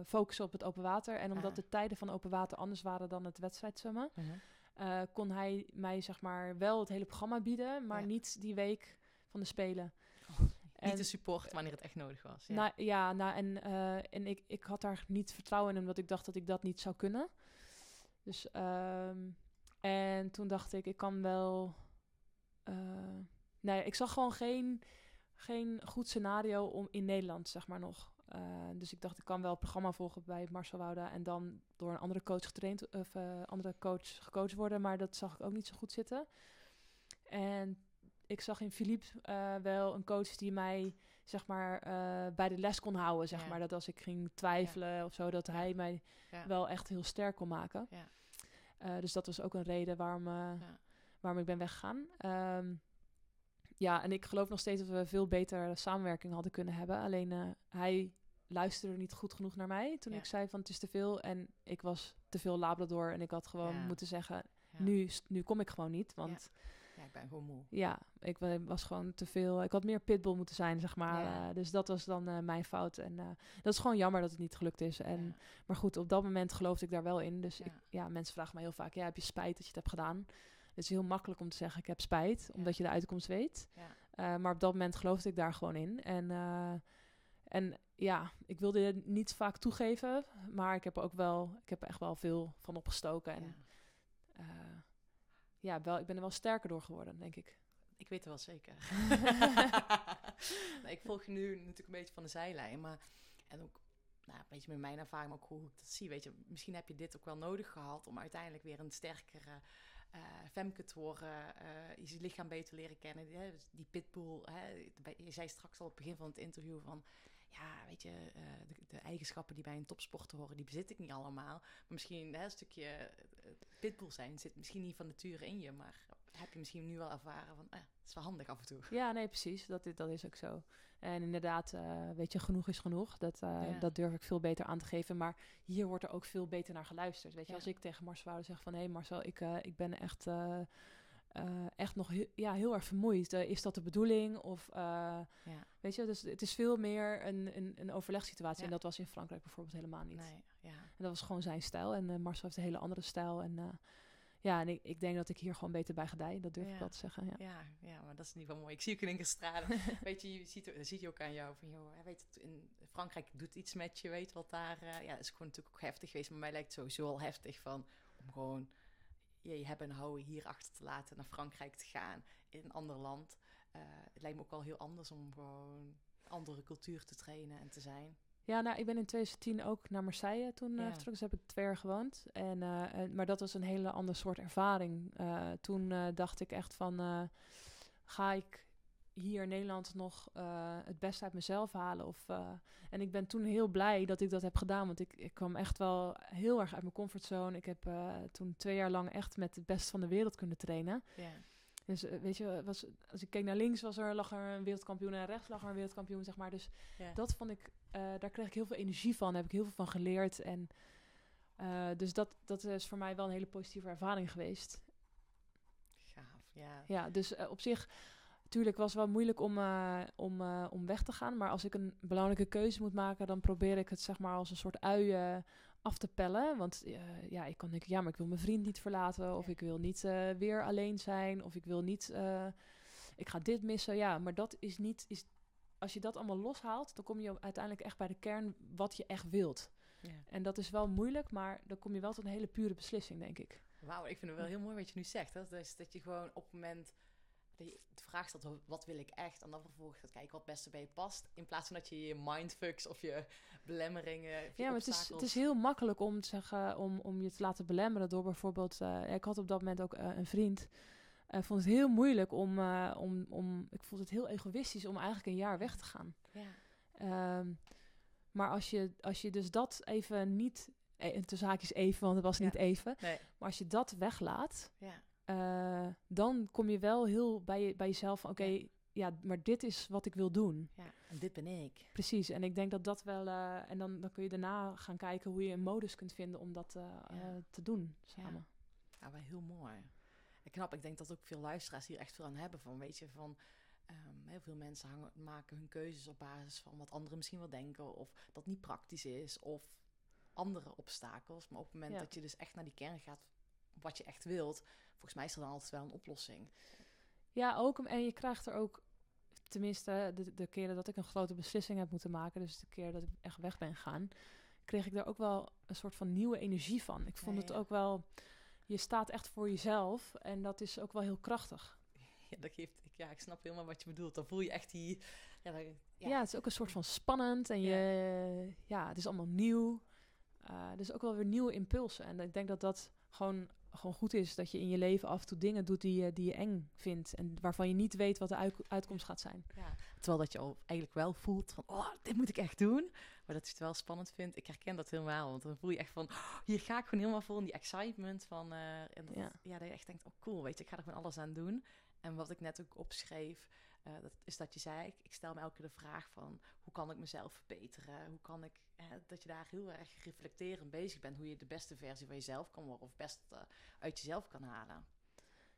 focussen op het open water. En omdat Ah. de tijden van open water anders waren dan het wedstrijdzwemmen, eh, kon hij mij zeg maar wel het hele programma bieden, maar Ja. niet die week van de Spelen. Niet En- de support wanneer het echt nodig was. Ja. nou ja, nou, en, en ik, ik had daar niet vertrouwen in, omdat ik dacht dat ik dat niet zou kunnen. Dus, ehm, en toen dacht ik, ik kan wel, eh, nee, ik zag gewoon geen, geen goed scenario om in Nederland, zeg maar nog. Eh, dus ik dacht, ik kan wel het programma volgen bij Marcel Wouda en dan door een andere coach getraind of eh, andere coach gecoacht worden, maar dat zag ik ook niet zo goed zitten. En ik zag in Philippe wel een coach die mij zeg maar bij de les kon houden, zeg Ja. maar dat als ik ging twijfelen of zo, dat hij mij Ja. wel echt heel sterk kon maken. Eh, dus dat was ook een reden waarom, eh, Ja. waarom ik ben weggegaan. Ehm, ja, en ik geloof nog steeds dat we veel beter samenwerking hadden kunnen hebben. Alleen eh, hij luisterde niet goed genoeg naar mij toen Ja. ik zei van het is te veel. En ik was te veel Labrador en ik had gewoon moeten zeggen, nu, nu kom ik gewoon niet. Want Ja, ik ben gewoon moe. ja, ik wa- was gewoon te veel. Ik had meer pitbull moeten zijn, zeg maar. Ja. Eh, dus dat was dan eh, mijn fout. En eh, dat is gewoon jammer dat het niet gelukt is. En, Ja. Maar goed, op dat moment geloofde ik daar wel in. Dus Ja. ik, ja, mensen vragen mij heel vaak: ja, heb je spijt dat je het hebt gedaan? Het is heel makkelijk om te zeggen: ik heb spijt, omdat je de uitkomst weet. Ja. Maar op dat moment geloofde ik daar gewoon in. En, en ja, ik wilde het niet vaak toegeven, maar ik heb er ook wel, ik heb er echt wel veel van opgestoken. En Ja. wel, ik ben er wel sterker door geworden, denk ik. Ik weet het wel zeker. nee, ik volg je nu natuurlijk een beetje van de zijlijn, maar en ook nou, een beetje met mijn ervaring, maar ook hoe ik dat zie. Weet je, misschien heb je dit ook wel nodig gehad om uiteindelijk weer een sterkere eh femke te worden, eh, je lichaam beter leren kennen. Die, dus die pitbull, hè, je zei straks al op het begin van het interview van, ja, weet je, eh, de, de eigenschappen die bij een topsporter horen, die bezit ik niet allemaal. Maar misschien hè, een stukje eh, pitbull zijn zit misschien niet van nature in je, maar heb je misschien nu wel ervaren van, eh, het is wel handig af en toe. Ja, nee, precies. Dat, is- dat is ook zo. En inderdaad, eh, weet je, genoeg is genoeg. Dat, Ja. dat durf ik veel beter aan te geven. Maar hier wordt er ook veel beter naar geluisterd. Weet je, Ja. als ik tegen Marcel zeg van... hé hey Marcel, ik, ik ben echt, eh, echt nog heel, ja, heel erg vermoeid. Eh, is dat de bedoeling? Of, eh, Ja. weet je, dus het is veel meer een, een, een overlegssituatie. Ja. En dat was in Frankrijk bijvoorbeeld helemaal niet. Nee, ja. En dat was gewoon zijn stijl. En Marcel heeft een hele andere stijl. En ja, en ik, ik denk dat ik hier gewoon beter bij gedij. Dat durf Ja. ik wel te zeggen, ja. Ja, ja, maar dat is ieder geval mooi. Ik zie ook in één keer stralen. weet je, je ziet, ziet je ook aan jou van, joh, weet het, in Frankrijk doet iets met je, weet wat daar, eh, ja, is gewoon natuurlijk ook heftig geweest, maar mij lijkt het sowieso al heftig van, om gewoon je, hebben en houden hier achter te laten, naar Frankrijk te gaan, in een ander land. Eh, het lijkt me ook wel heel anders om gewoon andere cultuur te trainen en te zijn. Ja, nou, ik ben in 2010 ook naar Marseille toen Ja. eh vertrokken. Dus heb ik twee jaar gewoond. En, eh, en- maar dat was een hele andere soort ervaring. Toen dacht ik echt van, ga ik hier in Nederland nog eh, het beste uit mezelf halen? Of, eh, en ik ben toen heel blij dat ik dat heb gedaan. Want ik, ik kwam echt wel heel erg uit mijn comfortzone. Ik heb eh, toen twee jaar lang echt met het beste van de wereld kunnen trainen. Dus weet je, was, als ik keek naar links was er, lag er een wereldkampioen en rechts lag er een wereldkampioen, zeg maar. Dus dat vond ik, daar kreeg ik heel veel energie van, heb ik heel veel van geleerd. En dus dat, dat is voor mij wel een hele positieve ervaring geweest. gaaf, ja. Ja, dus op zich, natuurlijk was het wel moeilijk om, eh, om, eh, om weg te gaan. Maar als ik een belangrijke keuze moet maken, dan probeer ik het zeg maar als een soort ui eh, af te pellen. Want eh, ja, ik kan denken, ja, maar ik wil mijn vriend niet verlaten. Of Ja. ik wil niet weer alleen zijn. Of ik wil niet, ik ga dit missen. Ja, maar dat is niet, is, als je dat allemaal loshaalt, dan kom je uiteindelijk echt bij de kern wat je echt wilt. ja. En dat is wel moeilijk, maar dan kom je wel tot een hele pure beslissing, denk ik. Wauw, ik vind het wel heel mooi wat je nu zegt. Hè? Dus dat je gewoon op het moment dat je de vraag stelt, "Wa- wat wil ik echt? En dan vervolgens gaat kijken wat het beste bij je past. In plaats van dat je je mindfucks of je belemmeringen, of je Ja, maar het is, het is heel makkelijk om te zeggen, om, om je te laten belemmeren door bijvoorbeeld. eh, ik had op dat moment ook eh, een vriend. Ik vond het heel moeilijk om, eh, om, om. Ik vond het heel egoïstisch om eigenlijk een jaar weg te gaan. Ja, Ehm, maar als je, als je dus dat even niet. eh, Tussen haakjes even, want het was Ja. niet even. nee, Maar als je dat weglaat, ja, eh, dan kom je wel heel bij, je, bij jezelf van: oké, Ja. ja, maar dit is wat ik wil doen. ja. En dit ben ik. Precies, en ik denk dat dat wel... eh, en dan, dan kun je daarna gaan kijken hoe je een modus kunt vinden om dat eh, Ja. te doen samen. Ja, maar heel mooi. En knap, ik denk dat ook veel luisteraars hier echt veel aan hebben van, weet je, van... ehm, heel veel mensen hangen, maken hun keuzes op basis van wat anderen misschien wel denken, of dat niet praktisch is, of andere obstakels. Maar op het moment Ja. dat je dus echt naar die kern gaat, wat je echt wilt, volgens mij is er dan altijd wel een oplossing. Ja, ook. En je krijgt er ook... Tenminste, de, de keren dat ik een grote beslissing heb moeten maken... dus de keer dat ik echt weg ben gegaan... kreeg ik daar ook wel een soort van nieuwe energie van. Ik vond Ja, het ook wel... Je staat echt voor jezelf en dat is ook wel heel krachtig. ja, dat geeft, ik, ja, ik snap helemaal wat je bedoelt. Dan voel je echt die, ja, het is ook een soort van spannend en je, ja, het is allemaal nieuw. Eh dus ook wel weer nieuwe impulsen. En ik denk dat dat gewoon, gewoon goed is dat je in je leven af en toe dingen doet die je, die je eng vindt en waarvan je niet weet wat de uit- uitkomst gaat zijn. Ja, terwijl dat je al eigenlijk wel voelt van, oh, dit moet ik echt doen. Maar dat je het wel spannend vindt. Ik herken dat helemaal, want dan voel je echt van, oh, hier ga ik gewoon helemaal vol in die excitement van, eh, en dat, Ja. ja. dat je echt denkt, oh cool, weet je, ik ga er gewoon alles aan doen. En wat ik net ook opschreef, eh, dat is dat je zei, ik, ik stel me elke keer de vraag van, hoe kan ik mezelf verbeteren? Hoe kan ik, dat je daar heel erg reflecterend bezig bent, hoe je de beste versie van jezelf kan worden of het beste eh, uit jezelf kan halen.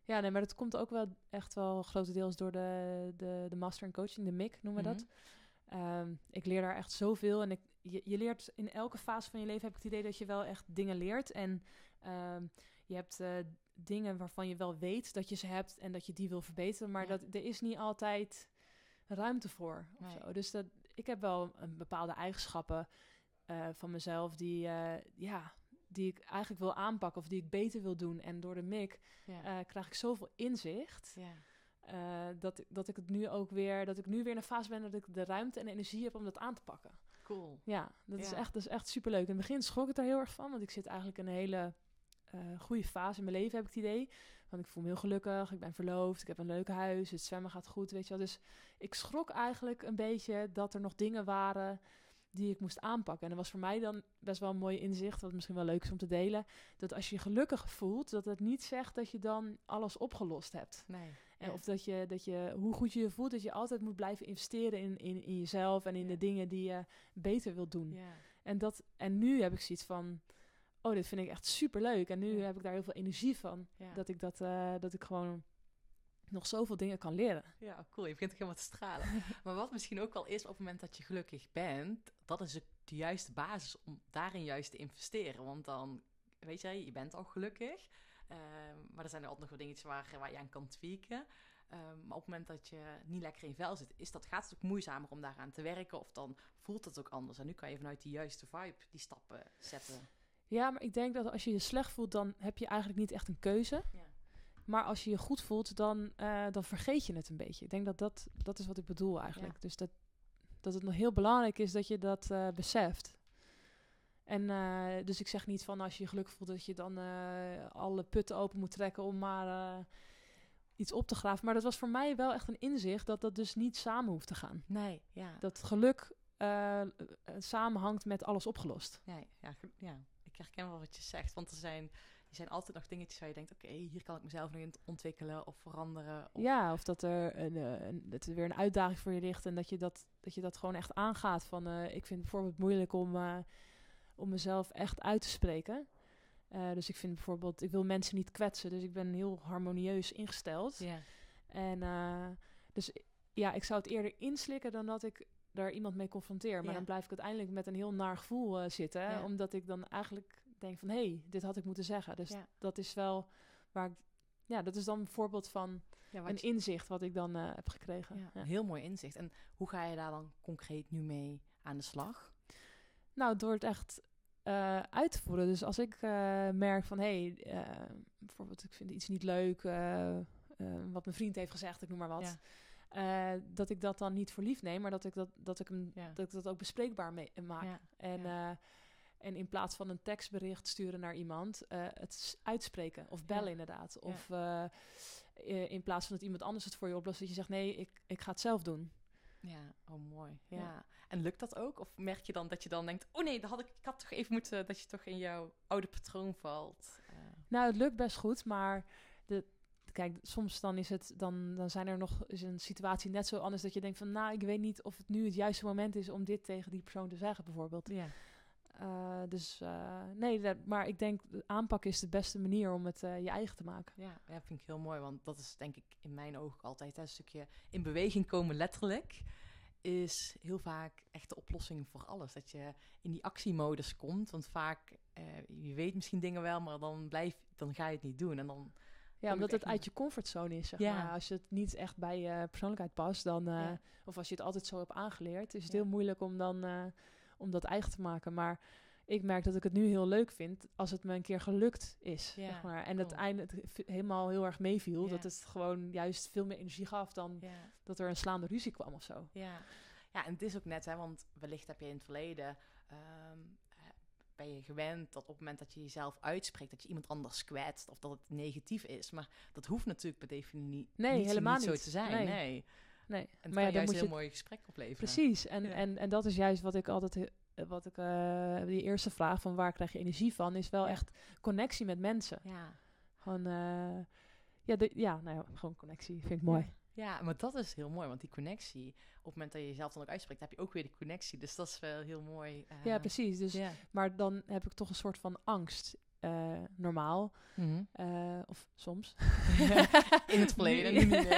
Ja, nee, maar dat komt ook wel echt wel grotendeels door de, de, de master in coaching, de MIC noemen we dat. Ehm, ik leer daar echt zoveel. En ik, je, je leert in elke fase van je leven, heb ik het idee dat je wel echt dingen leert. En ehm, je hebt eh, dingen waarvan je wel weet dat je ze hebt en dat je die wil verbeteren. Maar Ja. dat, er is niet altijd ruimte voor. Of Nee. zo. Dus dat, ik heb wel een bepaalde eigenschappen eh, van mezelf die, eh, ja, die ik eigenlijk wil aanpakken of die ik beter wil doen. En door de MIC Ja. eh, krijg ik zoveel inzicht. ja. dat, ik- dat ik het nu ook weer, dat ik nu weer in een fase ben dat ik de ruimte en de energie heb om dat aan te pakken. Cool. Ja, dat is echt, dat is echt superleuk. In het begin schrok ik daar heel erg van, want ik zit eigenlijk een hele eh, goede fase in mijn leven, heb ik het idee. Want ik voel me heel gelukkig, ik ben verloofd, ik heb een leuk huis, het zwemmen gaat goed, weet je wel. Dus ik schrok eigenlijk een beetje dat er nog dingen waren die ik moest aanpakken. En dat was voor mij dan best wel een mooi inzicht, wat misschien wel leuk is om te delen. Dat als je je gelukkig voelt, dat het niet zegt dat je dan alles opgelost hebt. Nee. En. Of dat je, dat je, hoe goed je je voelt, dat je altijd moet blijven investeren in, in, in jezelf en in Ja. de dingen die je beter wilt doen. Ja. En, dat, en nu heb ik zoiets van, oh, dit vind ik echt super leuk. En nu Ja. heb ik daar heel veel energie van. Ja. Dat ik dat, eh, dat ik gewoon nog zoveel dingen kan leren. Ja, cool. Je begint helemaal te stralen. maar wat misschien ook wel is op het moment dat je gelukkig bent, dat is de juiste basis om daarin juist te investeren. Want dan, weet je, je bent al gelukkig. ehm, maar er zijn er altijd nog wel dingetjes waar, waar je aan kan tweaken. Ehm, maar op het moment dat je niet lekker in je vel zit, is dat, gaat het ook moeizamer om daaraan te werken. Of dan voelt het ook anders. En nu kan je vanuit die juiste vibe die stappen zetten. Ja, maar ik denk dat als je je slecht voelt, dan heb je eigenlijk niet echt een keuze. Ja. Maar als je je goed voelt, dan, eh, dan vergeet je het een beetje. Ik denk dat dat, dat is wat ik bedoel eigenlijk. Dus dat, dat het nog heel belangrijk is dat je dat eh, beseft. En eh, dus ik zeg niet van als je je gelukkig voelt dat je dan alle putten open moet trekken om maar iets op te graven. Maar dat was voor mij wel echt een inzicht dat dat dus niet samen hoeft te gaan. Nee, ja. Dat geluk samenhangt met alles opgelost. Ja, ja, ja, ik herken wel wat je zegt. Want er zijn, er zijn altijd nog dingetjes waar je denkt... oké, hier kan ik mezelf nog in ontwikkelen of veranderen. Of, Ja, of dat er, een, eh, een, dat er weer een uitdaging voor je ligt en dat je dat, dat, je dat gewoon echt aangaat. Van, eh, ik vind het bijvoorbeeld moeilijk om, eh, om mezelf echt uit te spreken. Dus ik vind bijvoorbeeld, ik wil mensen niet kwetsen, dus ik ben heel harmonieus ingesteld. Ja, En dus ja, ik zou het eerder inslikken dan dat ik daar iemand mee confronteer. Maar Ja. dan blijf ik uiteindelijk met een heel naar gevoel eh, zitten. Ja. Omdat ik dan eigenlijk denk van, hé, hey, dit had ik moeten zeggen. Dus Ja. dat is wel waar ik... Ja, dat is dan een voorbeeld van een je- inzicht wat ik dan eh, heb gekregen. ja, Ja. een heel mooi inzicht. En hoe ga je daar dan concreet nu mee aan de slag? Nou, door het echt eh, uit te voeren. Dus als ik eh, merk van, hé, hey, eh, bijvoorbeeld ik vind iets niet leuk, eh, eh, wat mijn vriend heeft gezegd, ik noem maar wat. Eh, dat ik dat dan niet voor lief neem, maar dat ik dat, dat, ik hem, Ja. dat ik dat ook bespreekbaar mee, maak. Ja, En, ja. eh, en in plaats van een tekstbericht sturen naar iemand, eh, het uitspreken of bellen inderdaad. Of eh, eh, in plaats van dat iemand anders het voor je oplost, dat je zegt nee, ik, ik ga het zelf doen. Ja, oh mooi. Ja. Ja. En lukt dat ook? Of merk je dan dat je dan denkt... oh nee, dat had ik, ik had toch even moeten... dat je toch in jouw oude patroon valt? Eh, Nou, het lukt best goed, maar de, kijk, soms dan is het, dan, dan zijn er nog is een situatie net zo anders dat je denkt van, nou, ik weet niet of het nu het juiste moment is om dit tegen die persoon te zeggen, bijvoorbeeld. ja. Eh, dus eh, nee, dat, maar ik denk aanpak is de beste manier om het eh, je eigen te maken. Ja, ja, vind ik heel mooi. Want dat is denk ik in mijn ogen ook altijd hè, een stukje in beweging komen letterlijk. Is heel vaak echt de oplossing voor alles. Dat je in die actiemodus komt. Want vaak, je weet misschien dingen wel, maar dan, blijf, dan ga je het niet doen. En dan, Ja, omdat het uit je comfortzone is, zeg Ja. maar. Als je het niet echt bij je persoonlijkheid past, dan, eh, Ja. of als je het altijd zo hebt aangeleerd, is het Ja. heel moeilijk om dan eh, om dat eigen te maken. Maar ik merk dat ik het nu heel leuk vind als het me een keer gelukt is. Ja, zeg maar. En het cool. einde het v- helemaal heel erg meeviel. Ja. Dat het gewoon juist veel meer energie gaf dan Ja. dat er een slaande ruzie kwam of zo. Ja. ja, en het is ook net, hè, want wellicht heb je in het verleden... ehm, eh, ben je gewend dat op het moment dat je jezelf uitspreekt... dat je iemand anders kwetst of dat het negatief is. Maar dat hoeft natuurlijk per definitie Nee, niet, helemaal niet zo te zijn. Nee. Nee. Nee, En het maar kan ja, dan moet een je heel mooi gesprek opleveren. Precies, en, Ja. en, en dat is juist wat ik altijd, eh, wat ik, eh, die eerste vraag van waar krijg je energie van, is wel Ja. echt connectie met mensen. Ja. Gewoon, eh, ja, de, ja, nou ja, gewoon connectie, vind ik mooi. Ja, maar dat is heel mooi, want die connectie, op het moment dat je jezelf dan ook uitspreekt, heb je ook weer die connectie. Dus dat is wel heel mooi. eh, Ja, precies. Dus. Maar dan heb ik toch een soort van angst, eh, normaal, Mhm. eh, of soms. In het verleden, Nu-.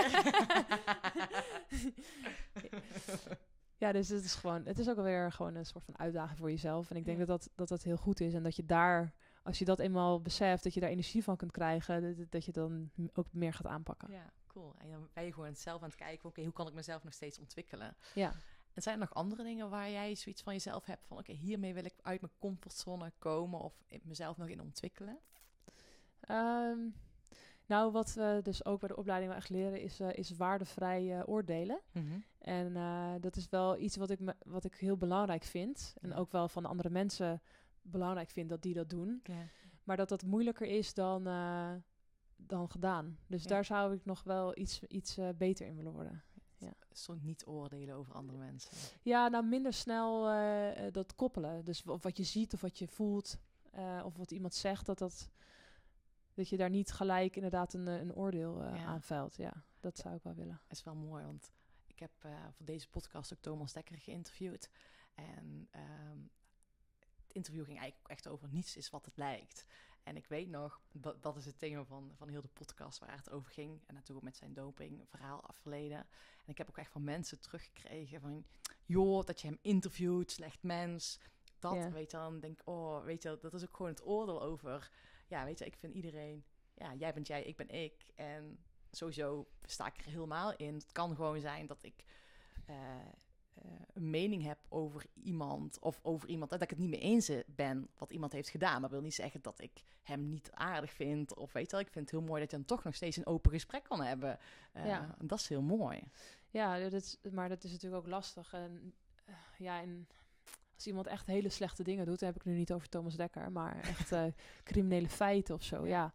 Ja, dus het is gewoon, het is ook alweer gewoon een soort van uitdaging voor jezelf. En ik denk Ja. dat, dat, dat dat heel goed is. En dat je daar, als je dat eenmaal beseft, dat je daar energie van kunt krijgen, dat, dat je dan ook meer gaat aanpakken. Ja, cool. En dan ben je gewoon zelf aan het kijken, oké, hoe kan ik mezelf nog steeds ontwikkelen? Ja. En zijn er nog andere dingen waar jij zoiets van jezelf hebt van, oké, hiermee wil ik uit mijn comfortzone komen of mezelf nog in ontwikkelen? Ehm, nou, wat we dus ook bij de opleiding wel echt leren, is, eh, is waardevrij eh, oordelen. En eh, dat is wel iets wat ik, me, wat ik heel belangrijk vind. En ook wel van andere mensen belangrijk vind dat die dat doen. Ja. Maar dat dat moeilijker is dan, dan gedaan. Dus Ja. daar zou ik nog wel iets, iets eh, beter in willen worden. Zo niet oordelen over andere mensen. Ja, nou minder snel eh, eh, dat koppelen. Dus wa- wat je ziet of wat je voelt of wat iemand zegt, dat, dat, dat je daar niet gelijk inderdaad een, een oordeel Ja. aan veilt. Ja, dat zou ik wel willen. is wel mooi, want ik heb voor deze podcast ook Thomas Dekker geïnterviewd. En ehm, het interview ging eigenlijk ook echt over niets is wat het lijkt. En ik weet nog, dat, dat is het thema van, van heel de podcast waar het over ging. En natuurlijk ook met zijn doping verhaal afgeleden. En ik heb ook echt van mensen teruggekregen van... joh, dat je hem interviewt, slecht mens. Dat, Ja. weet je, dan denk ik, oh, weet je, dat is ook gewoon het oordeel over... Ja, weet je, ik vind iedereen... Ja, jij bent jij, ik ben ik. En sowieso sta ik er helemaal in. Het kan gewoon zijn dat ik eh, eh, een mening heb over iemand of over iemand dat ik het niet mee eens ben wat iemand heeft gedaan. Maar wil niet zeggen dat ik hem niet aardig vind of weet wel. Ik vind het heel mooi dat je dan toch nog steeds een open gesprek kan hebben. Eh, Ja. dat is heel mooi. Ja, dat is, maar dat is natuurlijk ook lastig. En eh, ja, en als iemand echt hele slechte dingen doet, dan heb ik het nu niet over Thomas Dekker, maar echt criminele feiten of zo. Ja.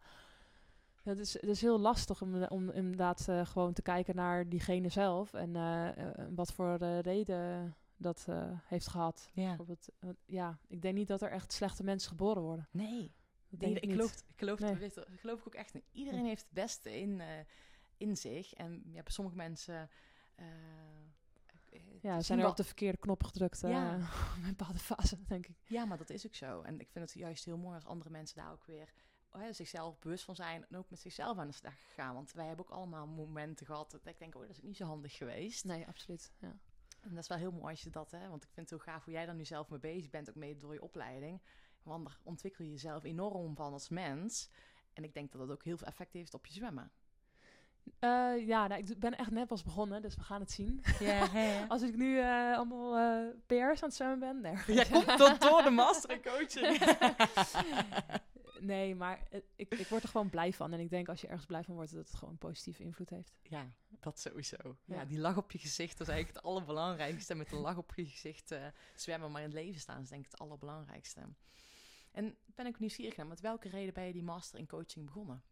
Het is, het is heel lastig om, om inderdaad eh, gewoon te kijken naar diegene zelf en eh, eh, wat voor reden dat heeft gehad. Ja. Bijvoorbeeld, ja, ik denk niet dat er echt slechte mensen geboren worden. Nee, Dat Nee, denk ik, niet. geloof, ik, geloof, Nee. ik ook echt niet. Iedereen heeft het beste in, in zich. En ja, bij sommige mensen... Ja, zijn er wel- op de verkeerde knop gedrukt Ja. in een bepaalde fase, denk ik. Ja, maar dat is ook zo. En ik vind het juist heel mooi als andere mensen daar ook weer ja, zichzelf bewust van zijn en ook met zichzelf aan de slag gaan. Want wij hebben ook allemaal momenten gehad dat ik denk, oh, dat is ook niet zo handig geweest. Nee, absoluut. Ja. En dat is wel heel mooi als je dat, hè, want ik vind het heel gaaf hoe jij daar nu zelf mee bezig bent, ook mee door je opleiding. Want daar ontwikkel je jezelf enorm van als mens. En ik denk dat dat ook heel veel effect heeft op je zwemmen. Eh, ja, nou, ik ben echt net pas begonnen, dus we gaan het zien. Hè? Als ik nu eh, allemaal eh PR's aan het zwemmen ben, nee. Jij komt tot door de master in coaching. nee, maar ik, ik word er gewoon blij van. En ik denk als je ergens blij van wordt, dat het gewoon een positieve invloed heeft. Ja, dat sowieso. Ja. Ja. die lach op je gezicht, dat is eigenlijk het allerbelangrijkste. Met een lach op je gezicht eh, zwemmen, maar in het leven staan is denk ik het allerbelangrijkste. En ben ik nieuwsgierig naar, met welke reden ben je die master in coaching begonnen?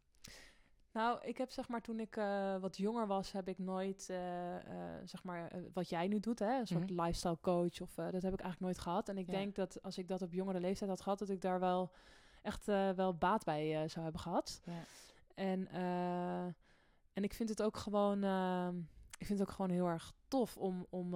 Nou, ik heb zeg maar toen ik eh, wat jonger was, heb ik nooit eh, zeg maar wat jij nu doet, hè, een soort Mhm. lifestyle coach of dat heb ik eigenlijk nooit gehad. En ik Ja. denk dat als ik dat op jongere leeftijd had gehad, dat ik daar wel echt eh, wel baat bij eh, zou hebben gehad. Ja. En, eh, en ik vind het ook gewoon, eh, ik vind het ook gewoon heel erg tof om, om,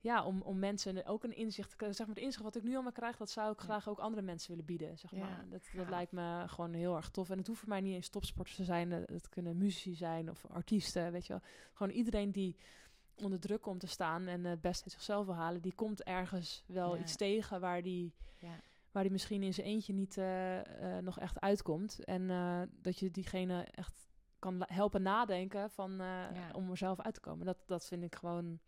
ja, om, om mensen ook een inzicht te krijgen. Zeg maar, het inzicht wat ik nu allemaal krijg, dat zou ik Ja. graag ook andere mensen willen bieden. Zeg Ja, maar. dat, dat lijkt me gewoon heel erg tof. En het hoeft voor mij niet eens topsporters te zijn. Het kunnen muzici zijn of artiesten, weet je wel. Gewoon iedereen die onder druk komt te staan en het beste uit zichzelf wil halen, die komt ergens wel iets tegen waar die Ja. Waar die misschien in zijn eentje niet eh, eh, nog echt uitkomt. En eh, dat je diegene echt kan helpen nadenken van, Ja. om er zelf uit te komen. Dat, dat vind ik gewoon,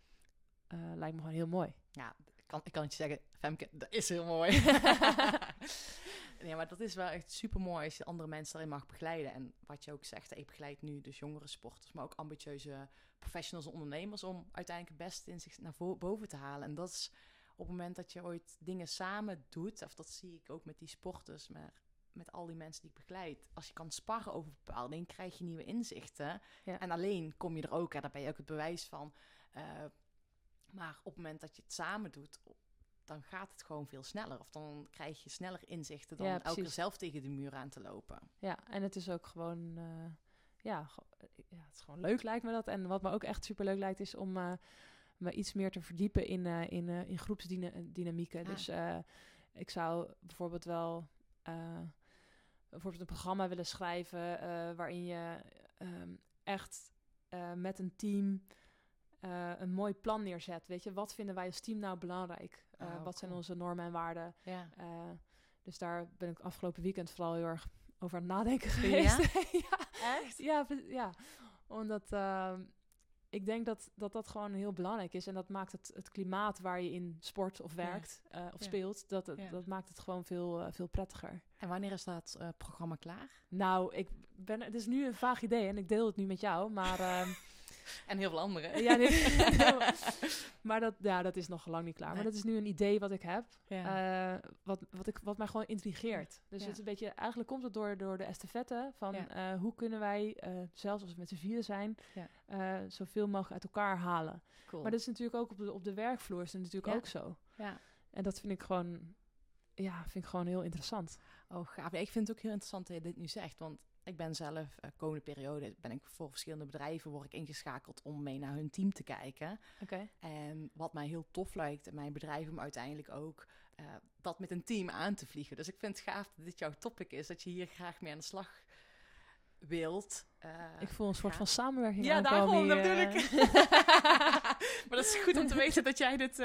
lijkt me gewoon heel mooi. Ja, ik kan, ik kan het je zeggen, Femke, dat is heel mooi. nee, maar dat is wel echt super mooi als je andere mensen daarin mag begeleiden. En wat je ook zegt, ik begeleid nu dus jongere sporters, maar ook ambitieuze professionals en ondernemers om uiteindelijk het beste in zich naar boven te halen. En dat is op het moment dat je ooit dingen samen doet, of dat zie ik ook met die sporters, maar met al die mensen die ik begeleid. Als je kan sparren over bepaalde dingen, krijg je nieuwe inzichten. Ja. En alleen kom je er ook, en daar ben je ook het bewijs van. Eh, maar op het moment dat je het samen doet, dan gaat het gewoon veel sneller. Of dan krijg je sneller inzichten dan Ja, elke keer zelf tegen de muur aan te lopen. Ja, en het is ook gewoon, eh, ja, ja, het is gewoon leuk lijkt me dat. En wat me ook echt super leuk lijkt is om eh, me iets meer te verdiepen in, eh, in, eh, in groepsdynamieken. Ah. Dus eh, ik zou bijvoorbeeld wel bijvoorbeeld een programma willen schrijven waarin je ehm, echt met een team een mooi plan neerzet. Weet je, wat vinden wij als team nou belangrijk? Eh, Oh, wat zijn onze normen en waarden? Ja. Dus daar ben ik afgelopen weekend vooral heel erg over aan het nadenken Ja? geweest. ja, Echt? ja, ja. omdat ehm, ik denk dat, dat dat gewoon heel belangrijk is. En dat maakt het, het klimaat waar je in sport of werkt eh, of Ja. speelt, dat, Ja. dat maakt het gewoon veel, eh, veel prettiger. En wanneer is dat eh, programma klaar? Nou, ik ben, het is nu een vaag idee en ik deel het nu met jou, maar... En heel veel anderen. ja, nee, maar dat, ja, dat is nog lang niet klaar. Maar dat is nu een idee wat ik heb. Ja. Eh, wat, wat, ik, wat mij gewoon intrigeert. Dus Ja. het is een beetje, eigenlijk komt het door, door de estafette van Ja. eh, hoe kunnen wij, eh, zelfs als we met z'n vieren zijn, zoveel mogelijk uit elkaar halen. cool. Maar dat is natuurlijk ook op de, op de werkvloer is het natuurlijk ook zo. ja. En dat vind ik gewoon, ja, vind ik gewoon heel interessant. Oh, gaaf. Ja, ik vind het ook heel interessant dat je dit nu zegt. Want ik ben zelf, eh, komende periode, ben ik voor verschillende bedrijven word ik ingeschakeld om mee naar hun team te kijken. Oké. En wat mij heel tof lijkt mijn bedrijf om uiteindelijk ook eh, dat met een team aan te vliegen. Dus ik vind het gaaf dat dit jouw topic is, dat je hier graag mee aan de slag wilt. Eh, Ik voel een soort van samenwerking Ja, daarom, eh. maar dat is goed om te weten dat jij dit...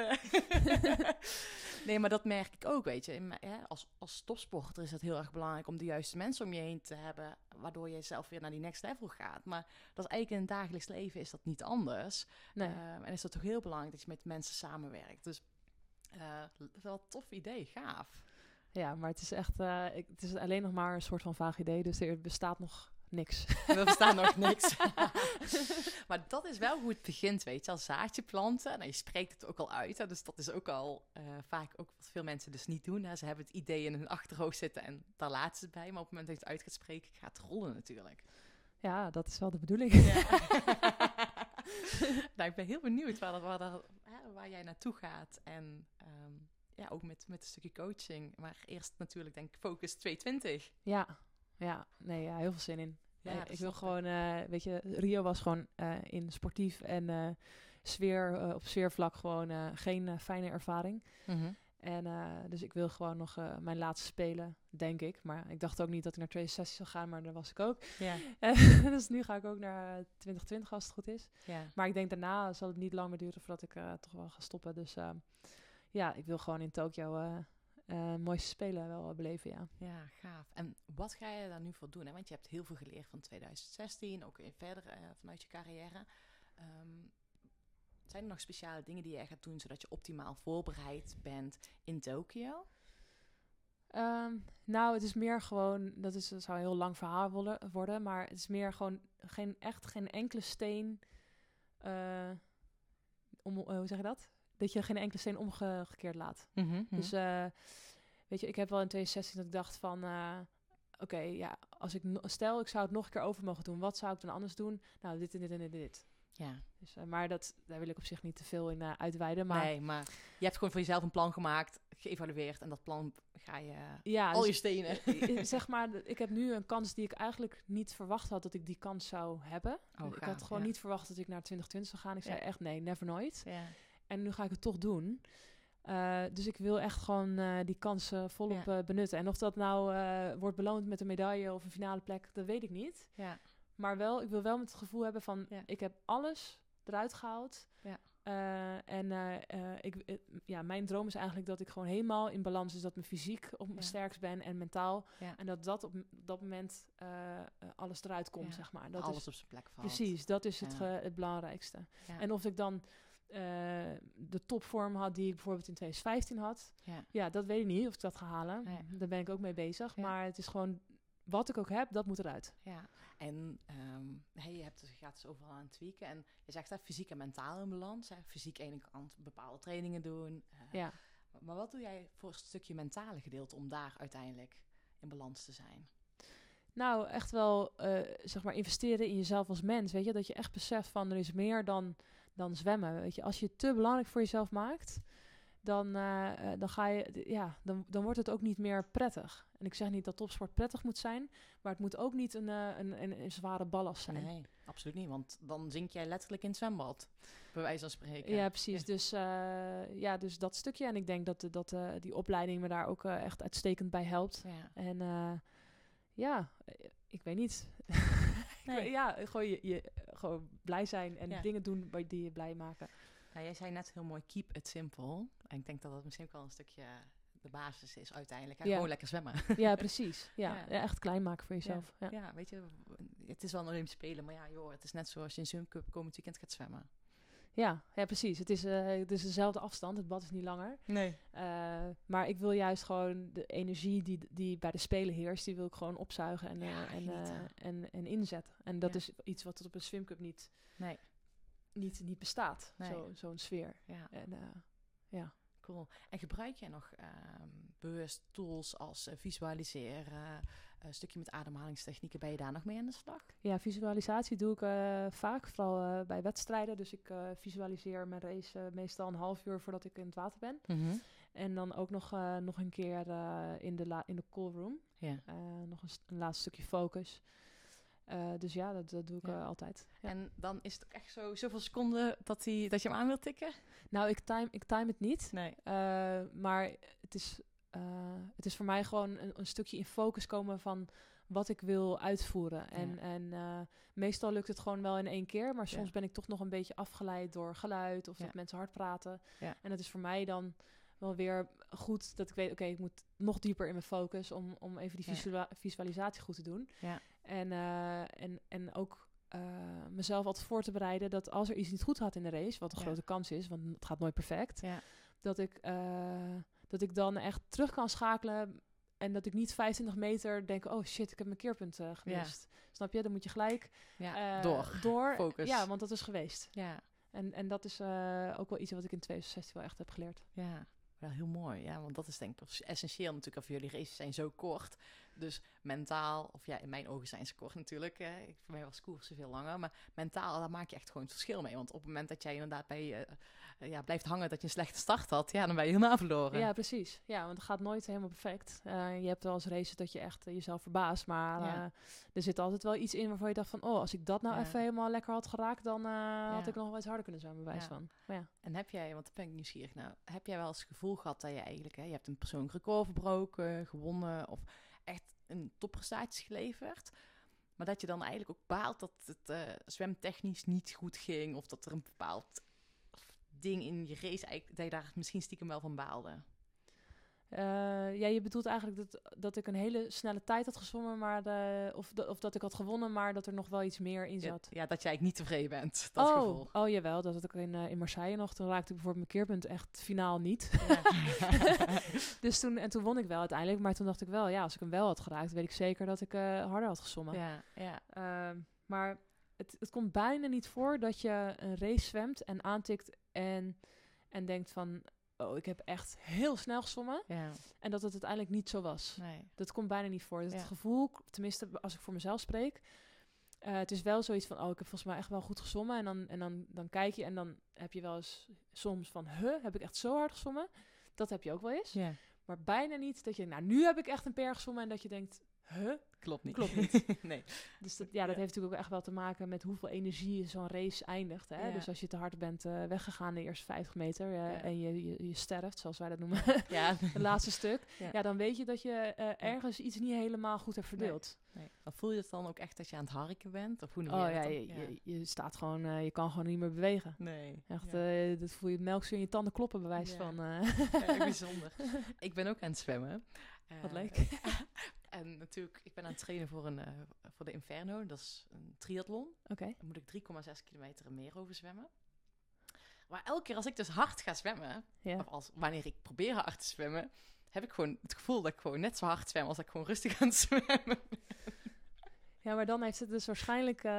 nee, maar dat merk ik ook, weet je. In mijn- hè, als, als topsporter is het heel erg belangrijk om de juiste mensen om je heen te hebben... waardoor je zelf weer naar die next level gaat. Maar dat is eigenlijk in het dagelijks leven is dat niet anders. Nee. Ehm, en is dat toch heel belangrijk dat je met mensen samenwerkt. Dus eh, wel een tof idee, gaaf. Ja, maar het is echt, eh, het is alleen nog maar een soort van vaag idee, dus er bestaat nog niks. Er bestaat nog niks. maar dat is wel hoe het begint, weet je. Als zaadje planten. Nou, je spreekt het ook al uit. Hè, dus dat is ook al eh, vaak ook wat veel mensen dus niet doen. Hè. Ze hebben het idee in hun achterhoofd zitten en daar laten ze het bij. Maar op het moment dat je het uit gaat spreken, gaat het rollen natuurlijk. Ja, dat is wel de bedoeling. nou, ik ben heel benieuwd waar, dat, waar, dat, waar jij naartoe gaat. En ehm, ja, ook met, met een stukje coaching. Maar eerst natuurlijk denk ik focus 220. Ja, ja, nee, ja, heel veel zin in. Ja, Nee, ik wil gewoon, eh, weet je, Rio was gewoon eh, in sportief en eh, sfeer, op sfeervlak gewoon geen fijne ervaring. En eh, dus ik wil gewoon nog mijn laatste spelen, denk ik. Maar ik dacht ook niet dat ik naar 2016 zou gaan, maar daar was ik ook. Ja, dus nu ga ik ook naar eh, 2020 als het goed is. ja. Maar ik denk daarna zal het niet lang meer duren voordat ik toch wel ga stoppen. Dus ja, ik wil gewoon in Tokio eh mooiste spelen wel beleven, ja. Ja, gaaf. En wat ga je daar nu voor doen? Hè? Want je hebt heel veel geleerd van 2016, ook in verder eh, vanuit je carrière. Ehm, zijn er nog speciale dingen die jij gaat doen zodat je optimaal voorbereid bent in Tokio? Ehm, nou, het is meer gewoon, dat, is, dat zou een heel lang verhaal worden, maar het is meer gewoon geen, echt geen enkele steen, eh, om, hoe zeg je dat? Dat je geen enkele steen omgekeerd laat. Dus eh, weet je, ik heb wel in 2016 dat ik dacht van, eh, oké, ja, als ik stel ik zou het nog een keer over mogen doen, wat zou ik dan anders doen? Nou, dit en dit en dit en dit. ja. Dus, eh, maar dat, daar wil ik op zich niet te veel in eh, uitweiden. Maar nee, maar je hebt gewoon voor jezelf een plan gemaakt, geëvalueerd en dat plan ga je ja, al je dus- stenen. Zeg maar, ik heb nu een kans die ik eigenlijk niet verwacht had dat ik die kans zou hebben. Oh, ik gaaf, had gewoon ja. niet verwacht dat ik naar 2020 zou gaan. Ik zei echt nee, never nooit. Ja. En nu ga ik het toch doen. Eh, dus ik wil echt gewoon eh, die kansen volop Ja. eh, benutten. En of dat nou eh, wordt beloond met een medaille of een finale plek, dat weet ik niet. Ja. Maar wel, ik wil wel met het gevoel hebben van, Ja. ik heb alles eruit gehaald. Ja. Eh, en ik, ja, mijn droom is eigenlijk dat ik gewoon helemaal in balans is. Dat mijn fysiek op mijn Ja. sterkst ben en mentaal. Ja. En dat dat op dat moment alles eruit komt, Ja. zeg maar. Dat Alles is, op zijn plek valt. precies, dat is het, het belangrijkste. Ja. En of ik dan eh, de topvorm had die ik bijvoorbeeld in 2015 had. Ja. Ja, dat weet ik niet of ik dat ga halen. Nee. Daar ben ik ook mee bezig. Ja. Maar het is gewoon, wat ik ook heb, dat moet eruit. Ja, en ehm, hey, je, hebt je gaat dus overal aan het tweaken. En je zegt dat fysiek en mentaal in balans. Hè? Fysiek aan de ene kant bepaalde trainingen doen. eh, Ja. Maar wat doe jij voor een stukje mentale gedeelte om daar uiteindelijk in balans te zijn? Nou, echt wel, eh, zeg maar, investeren in jezelf als mens. Weet je, dat je echt beseft van er is meer dan, dan zwemmen. Weet je, als je het te belangrijk voor jezelf maakt, dan, eh, eh, dan ga je, ja, dan, dan wordt het ook niet meer prettig. En ik zeg niet dat topsport prettig moet zijn, maar het moet ook niet een, eh, een, een, een zware ballast zijn. Nee, absoluut niet. Want dan zink jij letterlijk in het zwembad. Bij wijze van spreken. Ja, precies. Ja. Dus, ja, dus dat stukje. En ik denk dat, de- dat eh, die opleiding me daar ook echt uitstekend bij helpt. Ja. En ja, ik weet niet. Nee. ja, gewoon, je, je, gewoon blij zijn en Ja. dingen doen die je blij maken. Nou, jij zei net heel mooi, keep it simple. En ik denk dat dat misschien ook wel een stukje de basis is uiteindelijk. Ja. Gewoon lekker zwemmen. Ja, precies. Ja, Ja. ja, echt klein maken voor jezelf. Ja. Ja, weet je, het is wel een Olympisch Spelen, maar ja, joh, het is net zoals je in Zwemcup komend weekend gaat zwemmen. Ja, ja, precies. Het is, eh, het is dezelfde afstand. Het bad is niet langer. Nee. Eh, maar ik wil juist gewoon de energie die, die bij de Spelen heerst, die wil ik gewoon opzuigen en, Ja, eh, en, en, en inzetten. En dat Ja. is iets wat op een swimcup niet, Nee. niet, niet bestaat. Nee. Zo- Zo'n sfeer. Ja, En, ja. cool. En gebruik jij nog ehm, bewust tools als visualiseren, een stukje met ademhalingstechnieken, ben je daar nog mee aan de slag? ja, visualisatie doe ik eh, vaak, vooral eh, bij wedstrijden. Dus ik eh, visualiseer mijn race eh, meestal een half uur voordat ik in het water ben. En dan ook nog, eh, nog een keer eh, in, de la- in de call room. Ja. Eh, nog een, een laatste stukje focus. Eh, dus ja, dat, dat doe ik Ja. eh, altijd. Ja. En dan is het ook echt zo zoveel seconden dat, die, dat je hem aan wilt tikken? Nou, ik time, ik time het niet. Nee. Eh, maar het is, eh, het is voor mij gewoon een, een stukje in focus komen van wat ik wil uitvoeren. En, Ja. en eh, meestal lukt het gewoon wel in één keer. Maar Ja. soms ben ik toch nog een beetje afgeleid door geluid of Ja. dat mensen hard praten. En het is voor mij dan wel weer goed dat ik weet, oké, ik moet nog dieper in mijn focus om, om even die visualisatie goed te doen. Ja. En, eh, en, en ook mezelf altijd voor te bereiden dat als er iets niet goed gaat in de race, wat een Ja. grote kans is, want het gaat nooit perfect, Ja. dat ik, dat ik dan echt terug kan schakelen en dat ik niet 25 meter denk, oh shit, ik heb mijn keerpunt eh, gemist. Snap je? Dan moet je gelijk Ja, eh, door. door. Focus. Ja, want dat is geweest. Ja, En, en dat is eh, ook wel iets wat ik in 2016 wel echt heb geleerd. ja. Wel heel mooi, ja, want dat is denk ik essentieel natuurlijk. Of jullie races zijn zo kort, dus mentaal, of ja, in mijn ogen zijn ze kort natuurlijk. ik, voor mij was koersen veel langer, maar mentaal, daar maak je echt gewoon het verschil mee. Want op het moment dat jij inderdaad bij, ja, blijft hangen dat je een slechte start had, ja, dan ben je helemaal verloren. Ja, precies. Ja, want het gaat nooit helemaal perfect. Eh, je hebt wel eens races dat je echt eh, jezelf verbaast, maar Ja. eh, er zit altijd wel iets in waarvan je dacht van, oh, als ik dat nou Ja. even helemaal lekker had geraakt, dan had ik nog wel iets harder kunnen zijn, Ja. van. Maar ja. En heb jij, want daar ben ik nieuwsgierig nou, heb jij wel eens het gevoel gehad dat je eigenlijk, hè, je hebt een persoonlijk record verbroken, gewonnen of echt een topprestatie geleverd, maar dat je dan eigenlijk ook baalt dat het zwemtechnisch niet goed ging of dat er een bepaald ding in je race eigenlijk, dat je daar misschien stiekem wel van baalde. Eh, ja, je bedoelt eigenlijk dat, dat ik een hele snelle tijd had gezwommen, maar of, dat- of dat ik had gewonnen, maar dat er nog wel iets meer in zat. ja, dat jij eigenlijk niet tevreden bent, dat oh, gevoel. oh, jawel, dat had ik in, eh, in Marseille nog. Toen raakte ik bijvoorbeeld mijn keerpunt echt finaal niet. Ja. dus toen, en toen won ik wel uiteindelijk, maar toen dacht ik wel, ja, als ik hem wel had geraakt, weet ik zeker dat ik eh, harder had gezwommen. ja, ja, Ehm, maar het, het komt bijna niet voor dat je een race zwemt en aantikt en, en denkt van... Oh, ik heb echt heel snel gezwommen. ja, En dat het uiteindelijk niet zo was. nee. Dat komt bijna niet voor. Dat Ja. Het gevoel, tenminste als ik voor mezelf spreek... eh, het is wel zoiets van, oh, ik heb volgens mij echt wel goed gezwommen. En dan, en dan, dan kijk je en dan heb je wel eens soms van... Huh, heb ik echt zo hard gezwommen? Dat heb je ook wel eens. Ja, Maar bijna niet dat je, nou, nu heb ik echt een per gezwommen. En dat je denkt, huh? klopt niet. Klopt niet. nee. Dus dat, ja, dat heeft natuurlijk ook echt wel te maken met hoeveel energie zo'n race eindigt. Hè? Ja. Dus als je te hard bent eh, weggegaan de eerste 50 meter eh, Ja. en je, je, je sterft, zoals wij dat noemen, het laatste stuk, Ja. dan weet je dat je eh, ergens iets niet helemaal goed hebt verdeeld. Nee. Maar voel je het dan ook echt dat je aan het harken bent? Of hoe noem Oh jij ja, je, dan? je, je staat gewoon, je kan gewoon niet meer bewegen. Nee. Echt, dat voel je het melkzuur in je tanden kloppen, Ja. van. Ja, bijzonder. Ik ben ook aan het zwemmen. Wat leuk. En natuurlijk, ik ben aan het trainen voor, een, eh, voor de Inferno. Dat is een triathlon. Oké. Dan moet ik 3,6 kilometer en meer over zwemmen. Maar elke keer als ik dus hard ga zwemmen, Ja. of als, wanneer ik probeer hard te zwemmen, heb ik gewoon het gevoel dat ik gewoon net zo hard zwem als ik gewoon rustig aan het zwemmen. Ja, maar dan heeft het dus waarschijnlijk eh,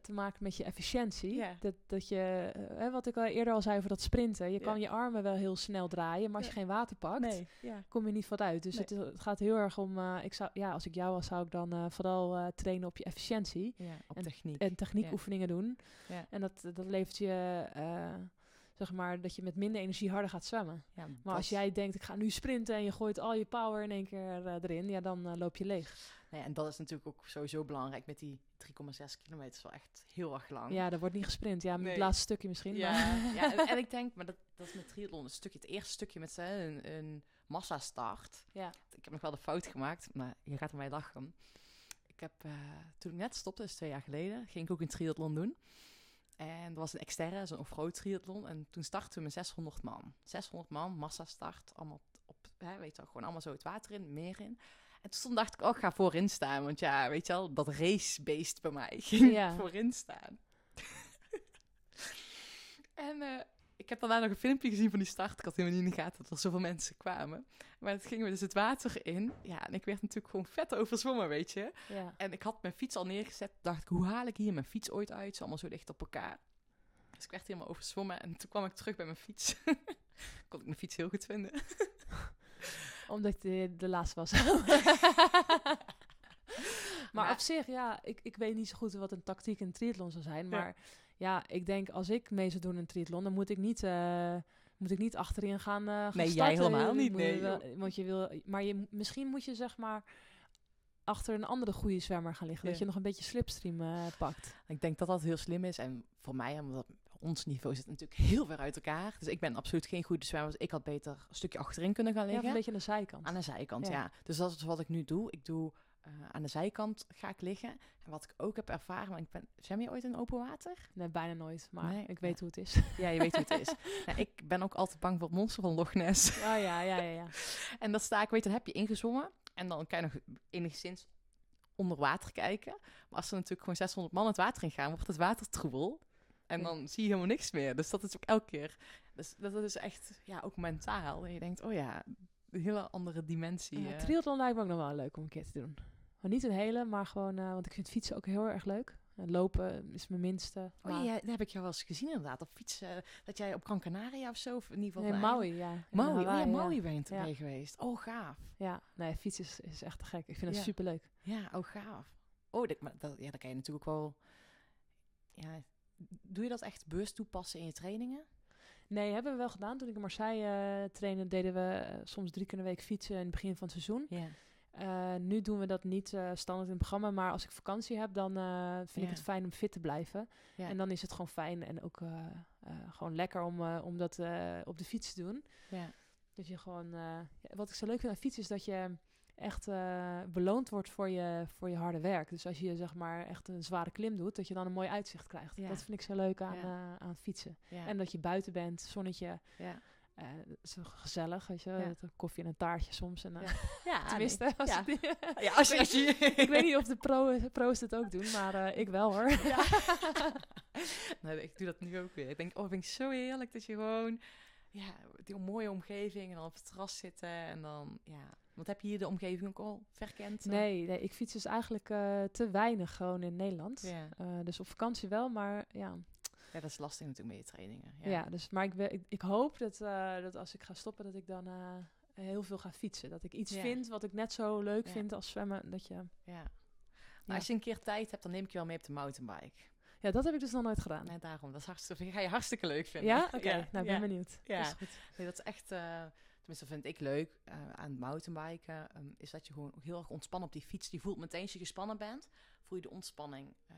te maken met je efficiëntie. Ja. Dat, dat je, eh, hè, wat ik al eerder al zei over dat sprinten. Je Ja. kan je armen wel heel snel draaien, maar als je geen water pakt, kom je niet wat uit. Dus Nee. het, gaat heel erg om, eh, ik zou, ja, als ik jou was, zou ik dan vooral trainen op je efficiëntie. op En- techniek. En techniekoefeningen doen. En dat, dat levert je, zeg maar, dat je met minder energie harder gaat zwemmen. ja, Maar als jij denkt, ik ga nu sprinten en je gooit al je power in één keer erin, ja, dan loop je leeg. Nee, en dat is natuurlijk ook sowieso belangrijk met die 3,6 kilometer. is wel echt heel erg lang. Ja, er wordt niet gesprint. Ja, met Nee. het laatste stukje misschien. Ja, maar- ja en, en ik denk, maar dat, dat is met triathlon een stukje, het eerste stukje met een, een massastart. Ja. Ik heb nog wel de fout gemaakt, maar je gaat er mij lachen. Ik heb, eh, toen ik net stopte, dat is twee jaar geleden, ging ik ook een triathlon doen. En dat was een externe, zo'n off-road triathlon. En toen startten we met 600 man. 600 man, massastart, allemaal op, hè, weet je wel, gewoon allemaal zo het water in, meer in. En toen dacht ik, oh, ik ga voorin staan. Want ja, weet je wel, dat racebeest bij mij ging Ja. voorin staan. en eh, ik heb daarna nog een filmpje gezien van die start. Ik had helemaal niet in de gaten dat er zoveel mensen kwamen. Maar het gingen we dus het water in. Ja, en ik werd natuurlijk gewoon vet overzwommen, weet je. ja. En ik had mijn fiets al neergezet. Dacht ik, hoe haal ik hier mijn fiets ooit uit? Ze allemaal zo dicht op elkaar. Dus ik werd helemaal overzwommen. En toen kwam ik terug bij mijn fiets. Kon ik mijn fiets heel goed vinden. Omdat je de laatste was. maar, op zich, ja, ik, ik weet niet zo goed wat een tactiek in triathlon zou zijn. Maar ja, ik denk als ik mee zou doen in een triathlon, dan moet ik niet, eh, moet ik niet achterin gaan, gaan Nee, jij helemaal niet, moet nee, wel- want je wil, maar je, misschien moet je zeg maar achter een andere goede zwemmer gaan liggen. Dat je nog een beetje slipstream eh, pakt. Ik denk dat dat heel slim is. En voor mij, omdat ons niveau zit natuurlijk heel ver uit elkaar. Dus ik ben absoluut geen goede zwemmer. Dus ik had beter een stukje achterin kunnen gaan Ja, liggen. een beetje aan de zijkant. Aan de zijkant, Ja. ja. Dus dat is wat ik nu doe. Ik doe eh, aan de zijkant ga ik liggen. En wat ik ook heb ervaren, want ik ben, zwem je ooit in open water? Nee, bijna nooit. Maar Nee, ik weet ja. hoe het is. Ja, je weet hoe het is. nou, ik ben ook altijd bang voor het monster van Loch Ness. Oh ja, ja, ja. ja. En dat sta ik, weet je, dan heb je ingezwommen. En dan kan je nog enigszins onder water kijken. Maar als er natuurlijk gewoon 600 man het water in gaan, wordt het water troebel. En dan zie je helemaal niks meer. Dus dat is ook elke keer. Dus dat, dat is echt, ja, ook mentaal. En je denkt, oh ja, een hele andere dimensie. Ja, eh. triathlon lijkt me ook nog wel leuk om een keer te doen. Maar niet een hele, maar gewoon, eh, want ik vind fietsen ook heel erg leuk. En lopen is mijn minste. Oh maar- ja, dat heb ik jou wel eens gezien inderdaad. Op fietsen, dat jij op Gran Canaria of zo, of in ieder geval... Nee, Maui, ja. In Maui, oh ja, Hawaii, Maui ben je Ja. mee geweest. Oh, gaaf. Ja, nee, fietsen is, is echt te gek. Ik vind het Ja. superleuk. Ja, oh, gaaf. Oh, dat, maar dat, ja, dan kan je natuurlijk ook wel... Ja, doe je dat echt bewust toepassen in je trainingen? Nee, hebben we wel gedaan. Toen ik in Marseille uh, trainde, deden we eh, soms drie keer een week fietsen in het begin van het seizoen. Ja. Uh, nu doen we dat niet standaard in het programma, maar als ik vakantie heb, dan vind Ja. ik het fijn om fit te blijven. Ja. En dan is het gewoon fijn en ook gewoon lekker om, om dat op de fiets te doen. Ja. Dat je gewoon, wat ik zo leuk vind aan fietsen is dat je echt beloond wordt voor je, voor je harde werk. Dus als je zeg maar echt een zware klim doet, dat je dan een mooi uitzicht krijgt. Ja. Dat vind ik zo leuk aan, Ja. aan fietsen. En dat je buiten bent, zonnetje. ja. Uh, zo gezellig, weet je, Ja. ja. koffie en een taartje soms. En, uh, Ja. ja, tenminste, nee. als ja. het- ja, als je... Als je ik weet niet of de pro, pro's het ook doen, maar uh, ik wel hoor. Ja. nee, ik doe dat nu ook weer. Ik denk, oh, vind ik zo heerlijk dat je gewoon... Ja, die mooie omgeving en dan op het terras zitten en dan, ja... Want heb je hier de omgeving ook al verkend? Nee, nee ik fiets dus eigenlijk uh, te weinig gewoon in Nederland. Ja. Uh, dus op vakantie wel, maar ja. Ja, dat is lastig natuurlijk met je trainingen. Ja, ja dus, maar ik, ik, ik hoop dat, uh, dat als ik ga stoppen, dat ik dan heel veel ga fietsen. Dat ik iets Ja. vind wat ik net zo leuk Ja. vind als zwemmen. Dat je, Ja. Maar als je een keer tijd hebt, dan neem ik je wel mee op de mountainbike. ja, dat heb ik dus nog nooit gedaan. Nee, daarom. Dat is hartstikke, ga je hartstikke leuk vinden. Ja? Oké, nou, ik ben benieuwd. Ja. Is goed. Nee, dat is echt, eh, tenminste vind ik leuk eh, aan het mountainbiken, ehm, is dat je gewoon heel erg ontspannen op die fiets. Die voelt meteen als je gespannen bent, voel je de ontspanning eh,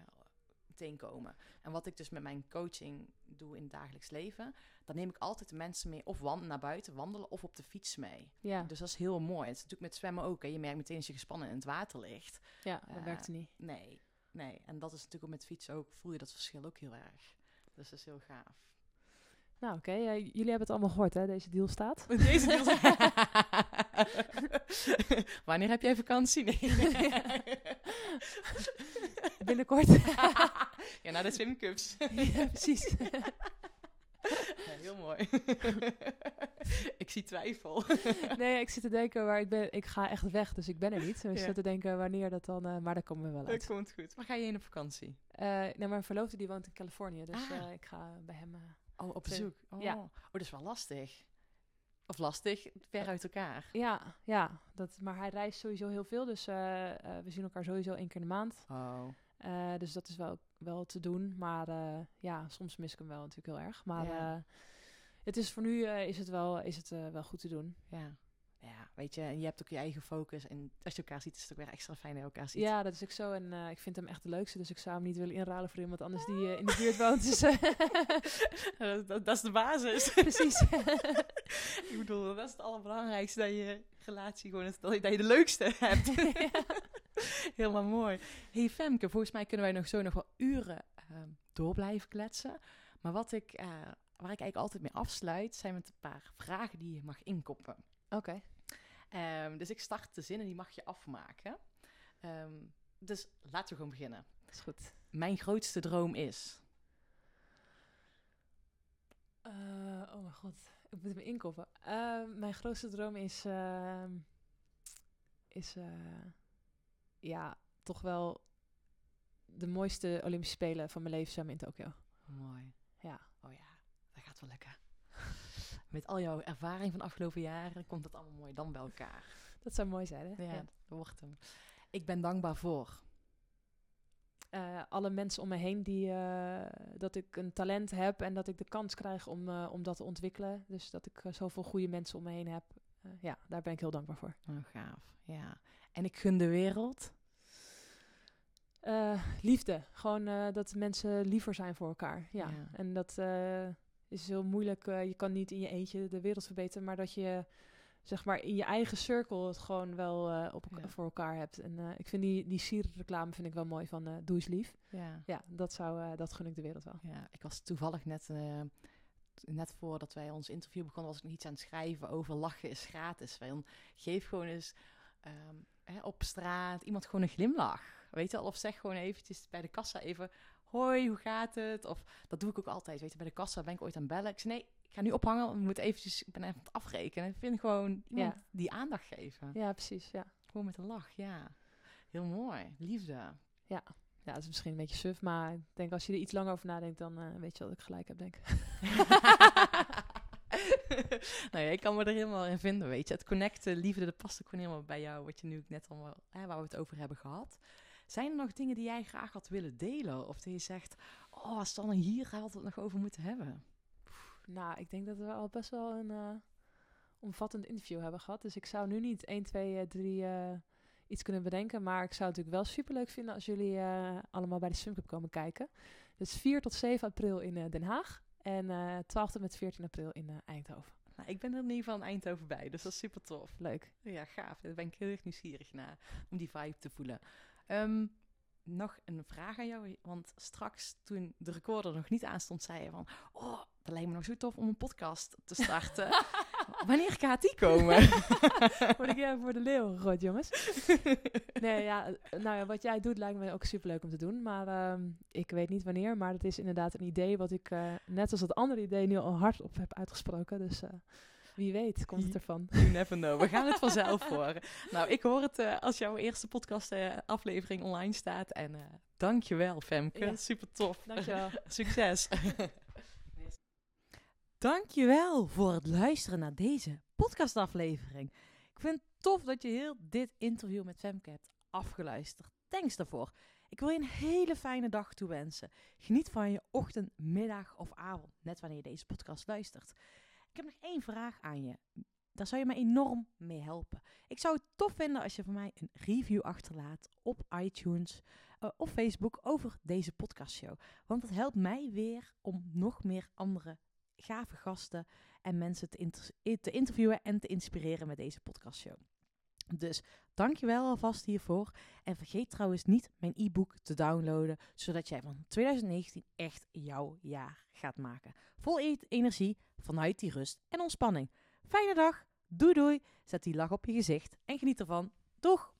meteen komen. En wat ik dus met mijn coaching doe in het dagelijks leven, dan neem ik altijd de mensen mee of wand naar buiten wandelen of op de fiets mee. Ja, Dus dat is heel mooi. Het is natuurlijk met zwemmen ook. Hè. Je merkt meteen als je gespannen in het water ligt. ja dat Eh, werkte niet. Nee, nee. En dat is natuurlijk ook met fietsen ook, voel je dat verschil ook heel erg. Dus dat is heel gaaf. Nou, oké. ja, jullie hebben het allemaal gehoord, hè? Deze deal staat. Deze deal. Wanneer heb jij vakantie? Nee. Binnenkort. ja, naar de swimcups. ja, precies. Heel mooi. ik zie twijfel. nee, ik zit te denken, waar ik ben, ik ga echt weg, dus ik ben er niet. Dus ik Ja. zit te denken wanneer dat dan, eh, maar daar komen we wel uit. Dat komt goed. Waar ga je heen op vakantie? Eh nou, mijn verloofde die woont in Californië, dus Ah. eh, ik ga bij hem. Eh, Oh, op bezoek. Oh. ja. oh, dat is wel lastig. Of lastig, ver uit elkaar. ja, ja dat, maar hij reist sowieso heel veel, dus eh, eh, we zien elkaar sowieso één keer in de maand. Oh. Eh, dus dat is wel, wel te doen, maar eh, ja, soms mis ik hem wel natuurlijk heel erg. Maar Ja. eh, het is voor nu is het wel, is het, eh, wel goed te doen. Ja. Weet je, en je hebt ook je eigen focus. En als je elkaar ziet, is het ook weer extra fijn dat je elkaar ziet. Ja, dat is ook zo. En eh, ik vind hem echt de leukste. Dus ik zou hem niet willen inruilen voor iemand anders die eh, in de buurt woont. Dus, eh, dat, dat, dat is de basis. precies. ik bedoel, dat is het allerbelangrijkste, dat je relatie gewoon, dat je, dat je de leukste hebt. Helemaal mooi. hey Femke, volgens mij kunnen wij nog zo nog wel uren ehm, door blijven kletsen. Maar wat ik, waar ik eigenlijk altijd mee afsluit, zijn met een paar vragen die je mag inkoppen. Oké. Ehm, dus ik start de zin en die mag je afmaken. Ehm, dus laten we gewoon beginnen. is goed. Mijn grootste droom is... Eh, oh mijn god. Ik moet hem inkoppen. Eh, mijn grootste droom is... ehm, is eh, ja, toch wel de mooiste Olympische Spelen van mijn leven samen in Tokio. Mooi. Ja. Oh ja, dat gaat wel lukken. Met al jouw ervaring van de afgelopen jaren komt dat allemaal mooi dan bij elkaar. Dat zou mooi zijn, hè? Ja, Ja. dat wordt hem. Ik ben dankbaar voor. eh, alle mensen om me heen die eh, dat ik een talent heb en dat ik de kans krijg om, eh, om dat te ontwikkelen. Dus dat ik zoveel goede mensen om me heen heb. Ja, daar ben ik heel dankbaar voor. Oh, gaaf. Ja. En ik gun de wereld. Liefde. Gewoon dat mensen liever zijn voor elkaar. Ja. Ja. En dat is heel moeilijk. eh, je kan niet in je eentje de wereld verbeteren, maar dat je zeg maar in je eigen cirkel het gewoon wel eh, op, Ja. voor elkaar hebt. En eh, ik vind die, die sierenreclame vind ik wel mooi van doe eens lief. Ja. Ja, dat, zou, dat gun ik de wereld wel. ja. Ik was toevallig net, net voordat wij ons interview begonnen, was ik iets aan het schrijven over lachen is gratis. Van, geef gewoon eens ehm, hè, op straat iemand gewoon een glimlach. Weet je wel? Of zeg gewoon eventjes bij de kassa even, hoi, hoe gaat het? Of dat doe ik ook altijd. Weet je, bij de kassa ben ik ooit aan bellen. Ik zei, nee, ik ga nu ophangen, want ik moet eventjes, ik ben even aan het afrekenen. Ik vind gewoon iemand Ja. die aandacht geven. Ja, precies. Ja. Gewoon met een lach, ja. Heel mooi. Liefde. Ja, dat is misschien een beetje suf, maar ik denk als je er iets langer over nadenkt, dan eh, weet je wat ik gelijk heb, denk ik. nou ja, ik kan me er helemaal in vinden, weet je. Het connecten, liefde, dat past ook gewoon helemaal bij jou, wat je nu net allemaal, hè, waar we het over hebben gehad. Zijn er nog dingen die jij graag had willen delen? Of dat je zegt, oh, als dan hier hadden we het nog over moeten hebben. Nou, ik denk dat we al best wel een eh, omvattend interview hebben gehad. Dus ik zou nu niet 1, 2, 3 eh, iets kunnen bedenken. Maar ik zou het natuurlijk wel superleuk vinden als jullie eh, allemaal bij de Swim Cup komen kijken. Dus 4 tot 7 april in eh, Den Haag. En eh 12 tot met 14 april in Eindhoven. Nou, ik ben er in ieder geval in Eindhoven bij, dus dat is super tof. Leuk. Ja, gaaf. Daar ben ik heel erg nieuwsgierig naar, om die vibe te voelen. Ehm, nog een vraag aan jou, want straks toen de recorder nog niet aanstond, zei je van, oh, dat lijkt me nog zo tof om een podcast te starten. Wanneer gaat die komen? Word ik jij voor de leeuw gegooid, jongens? Nee, ja, eh, nou ja, wat jij doet lijkt me ook superleuk om te doen. Maar ehm, ik weet niet wanneer. Maar het is inderdaad een idee wat ik, eh, net als dat andere idee, nu al hardop heb uitgesproken. Dus eh, wie weet komt het ervan. You never know. We gaan het vanzelf horen. Nou, ik hoor het eh, als jouw eerste podcast eh, aflevering online staat. En eh dankjewel, Femke. Ja. Super tof. Dankjewel. Succes. Dankjewel voor het luisteren naar deze podcastaflevering. Ik vind het tof dat je heel dit interview met Femke hebt afgeluisterd. Thanks daarvoor. Ik wil je een hele fijne dag toewensen. Geniet van je ochtend, middag of avond, net wanneer je deze podcast luistert. Ik heb nog één vraag aan je. Daar zou je mij enorm mee helpen. Ik zou het tof vinden als je voor mij een review achterlaat op iTunes eh, of Facebook over deze podcastshow. Want dat helpt mij weer om nog meer andere gave gasten en mensen te, te interviewen en te inspireren met deze podcastshow. Dus dankjewel alvast hiervoor. En vergeet trouwens niet mijn e-book te downloaden, zodat jij van 2019 echt jouw jaar gaat maken. Vol e- energie, vanuit die rust en ontspanning. Fijne dag, doei doei, zet die lach op je gezicht en geniet ervan. Doeg!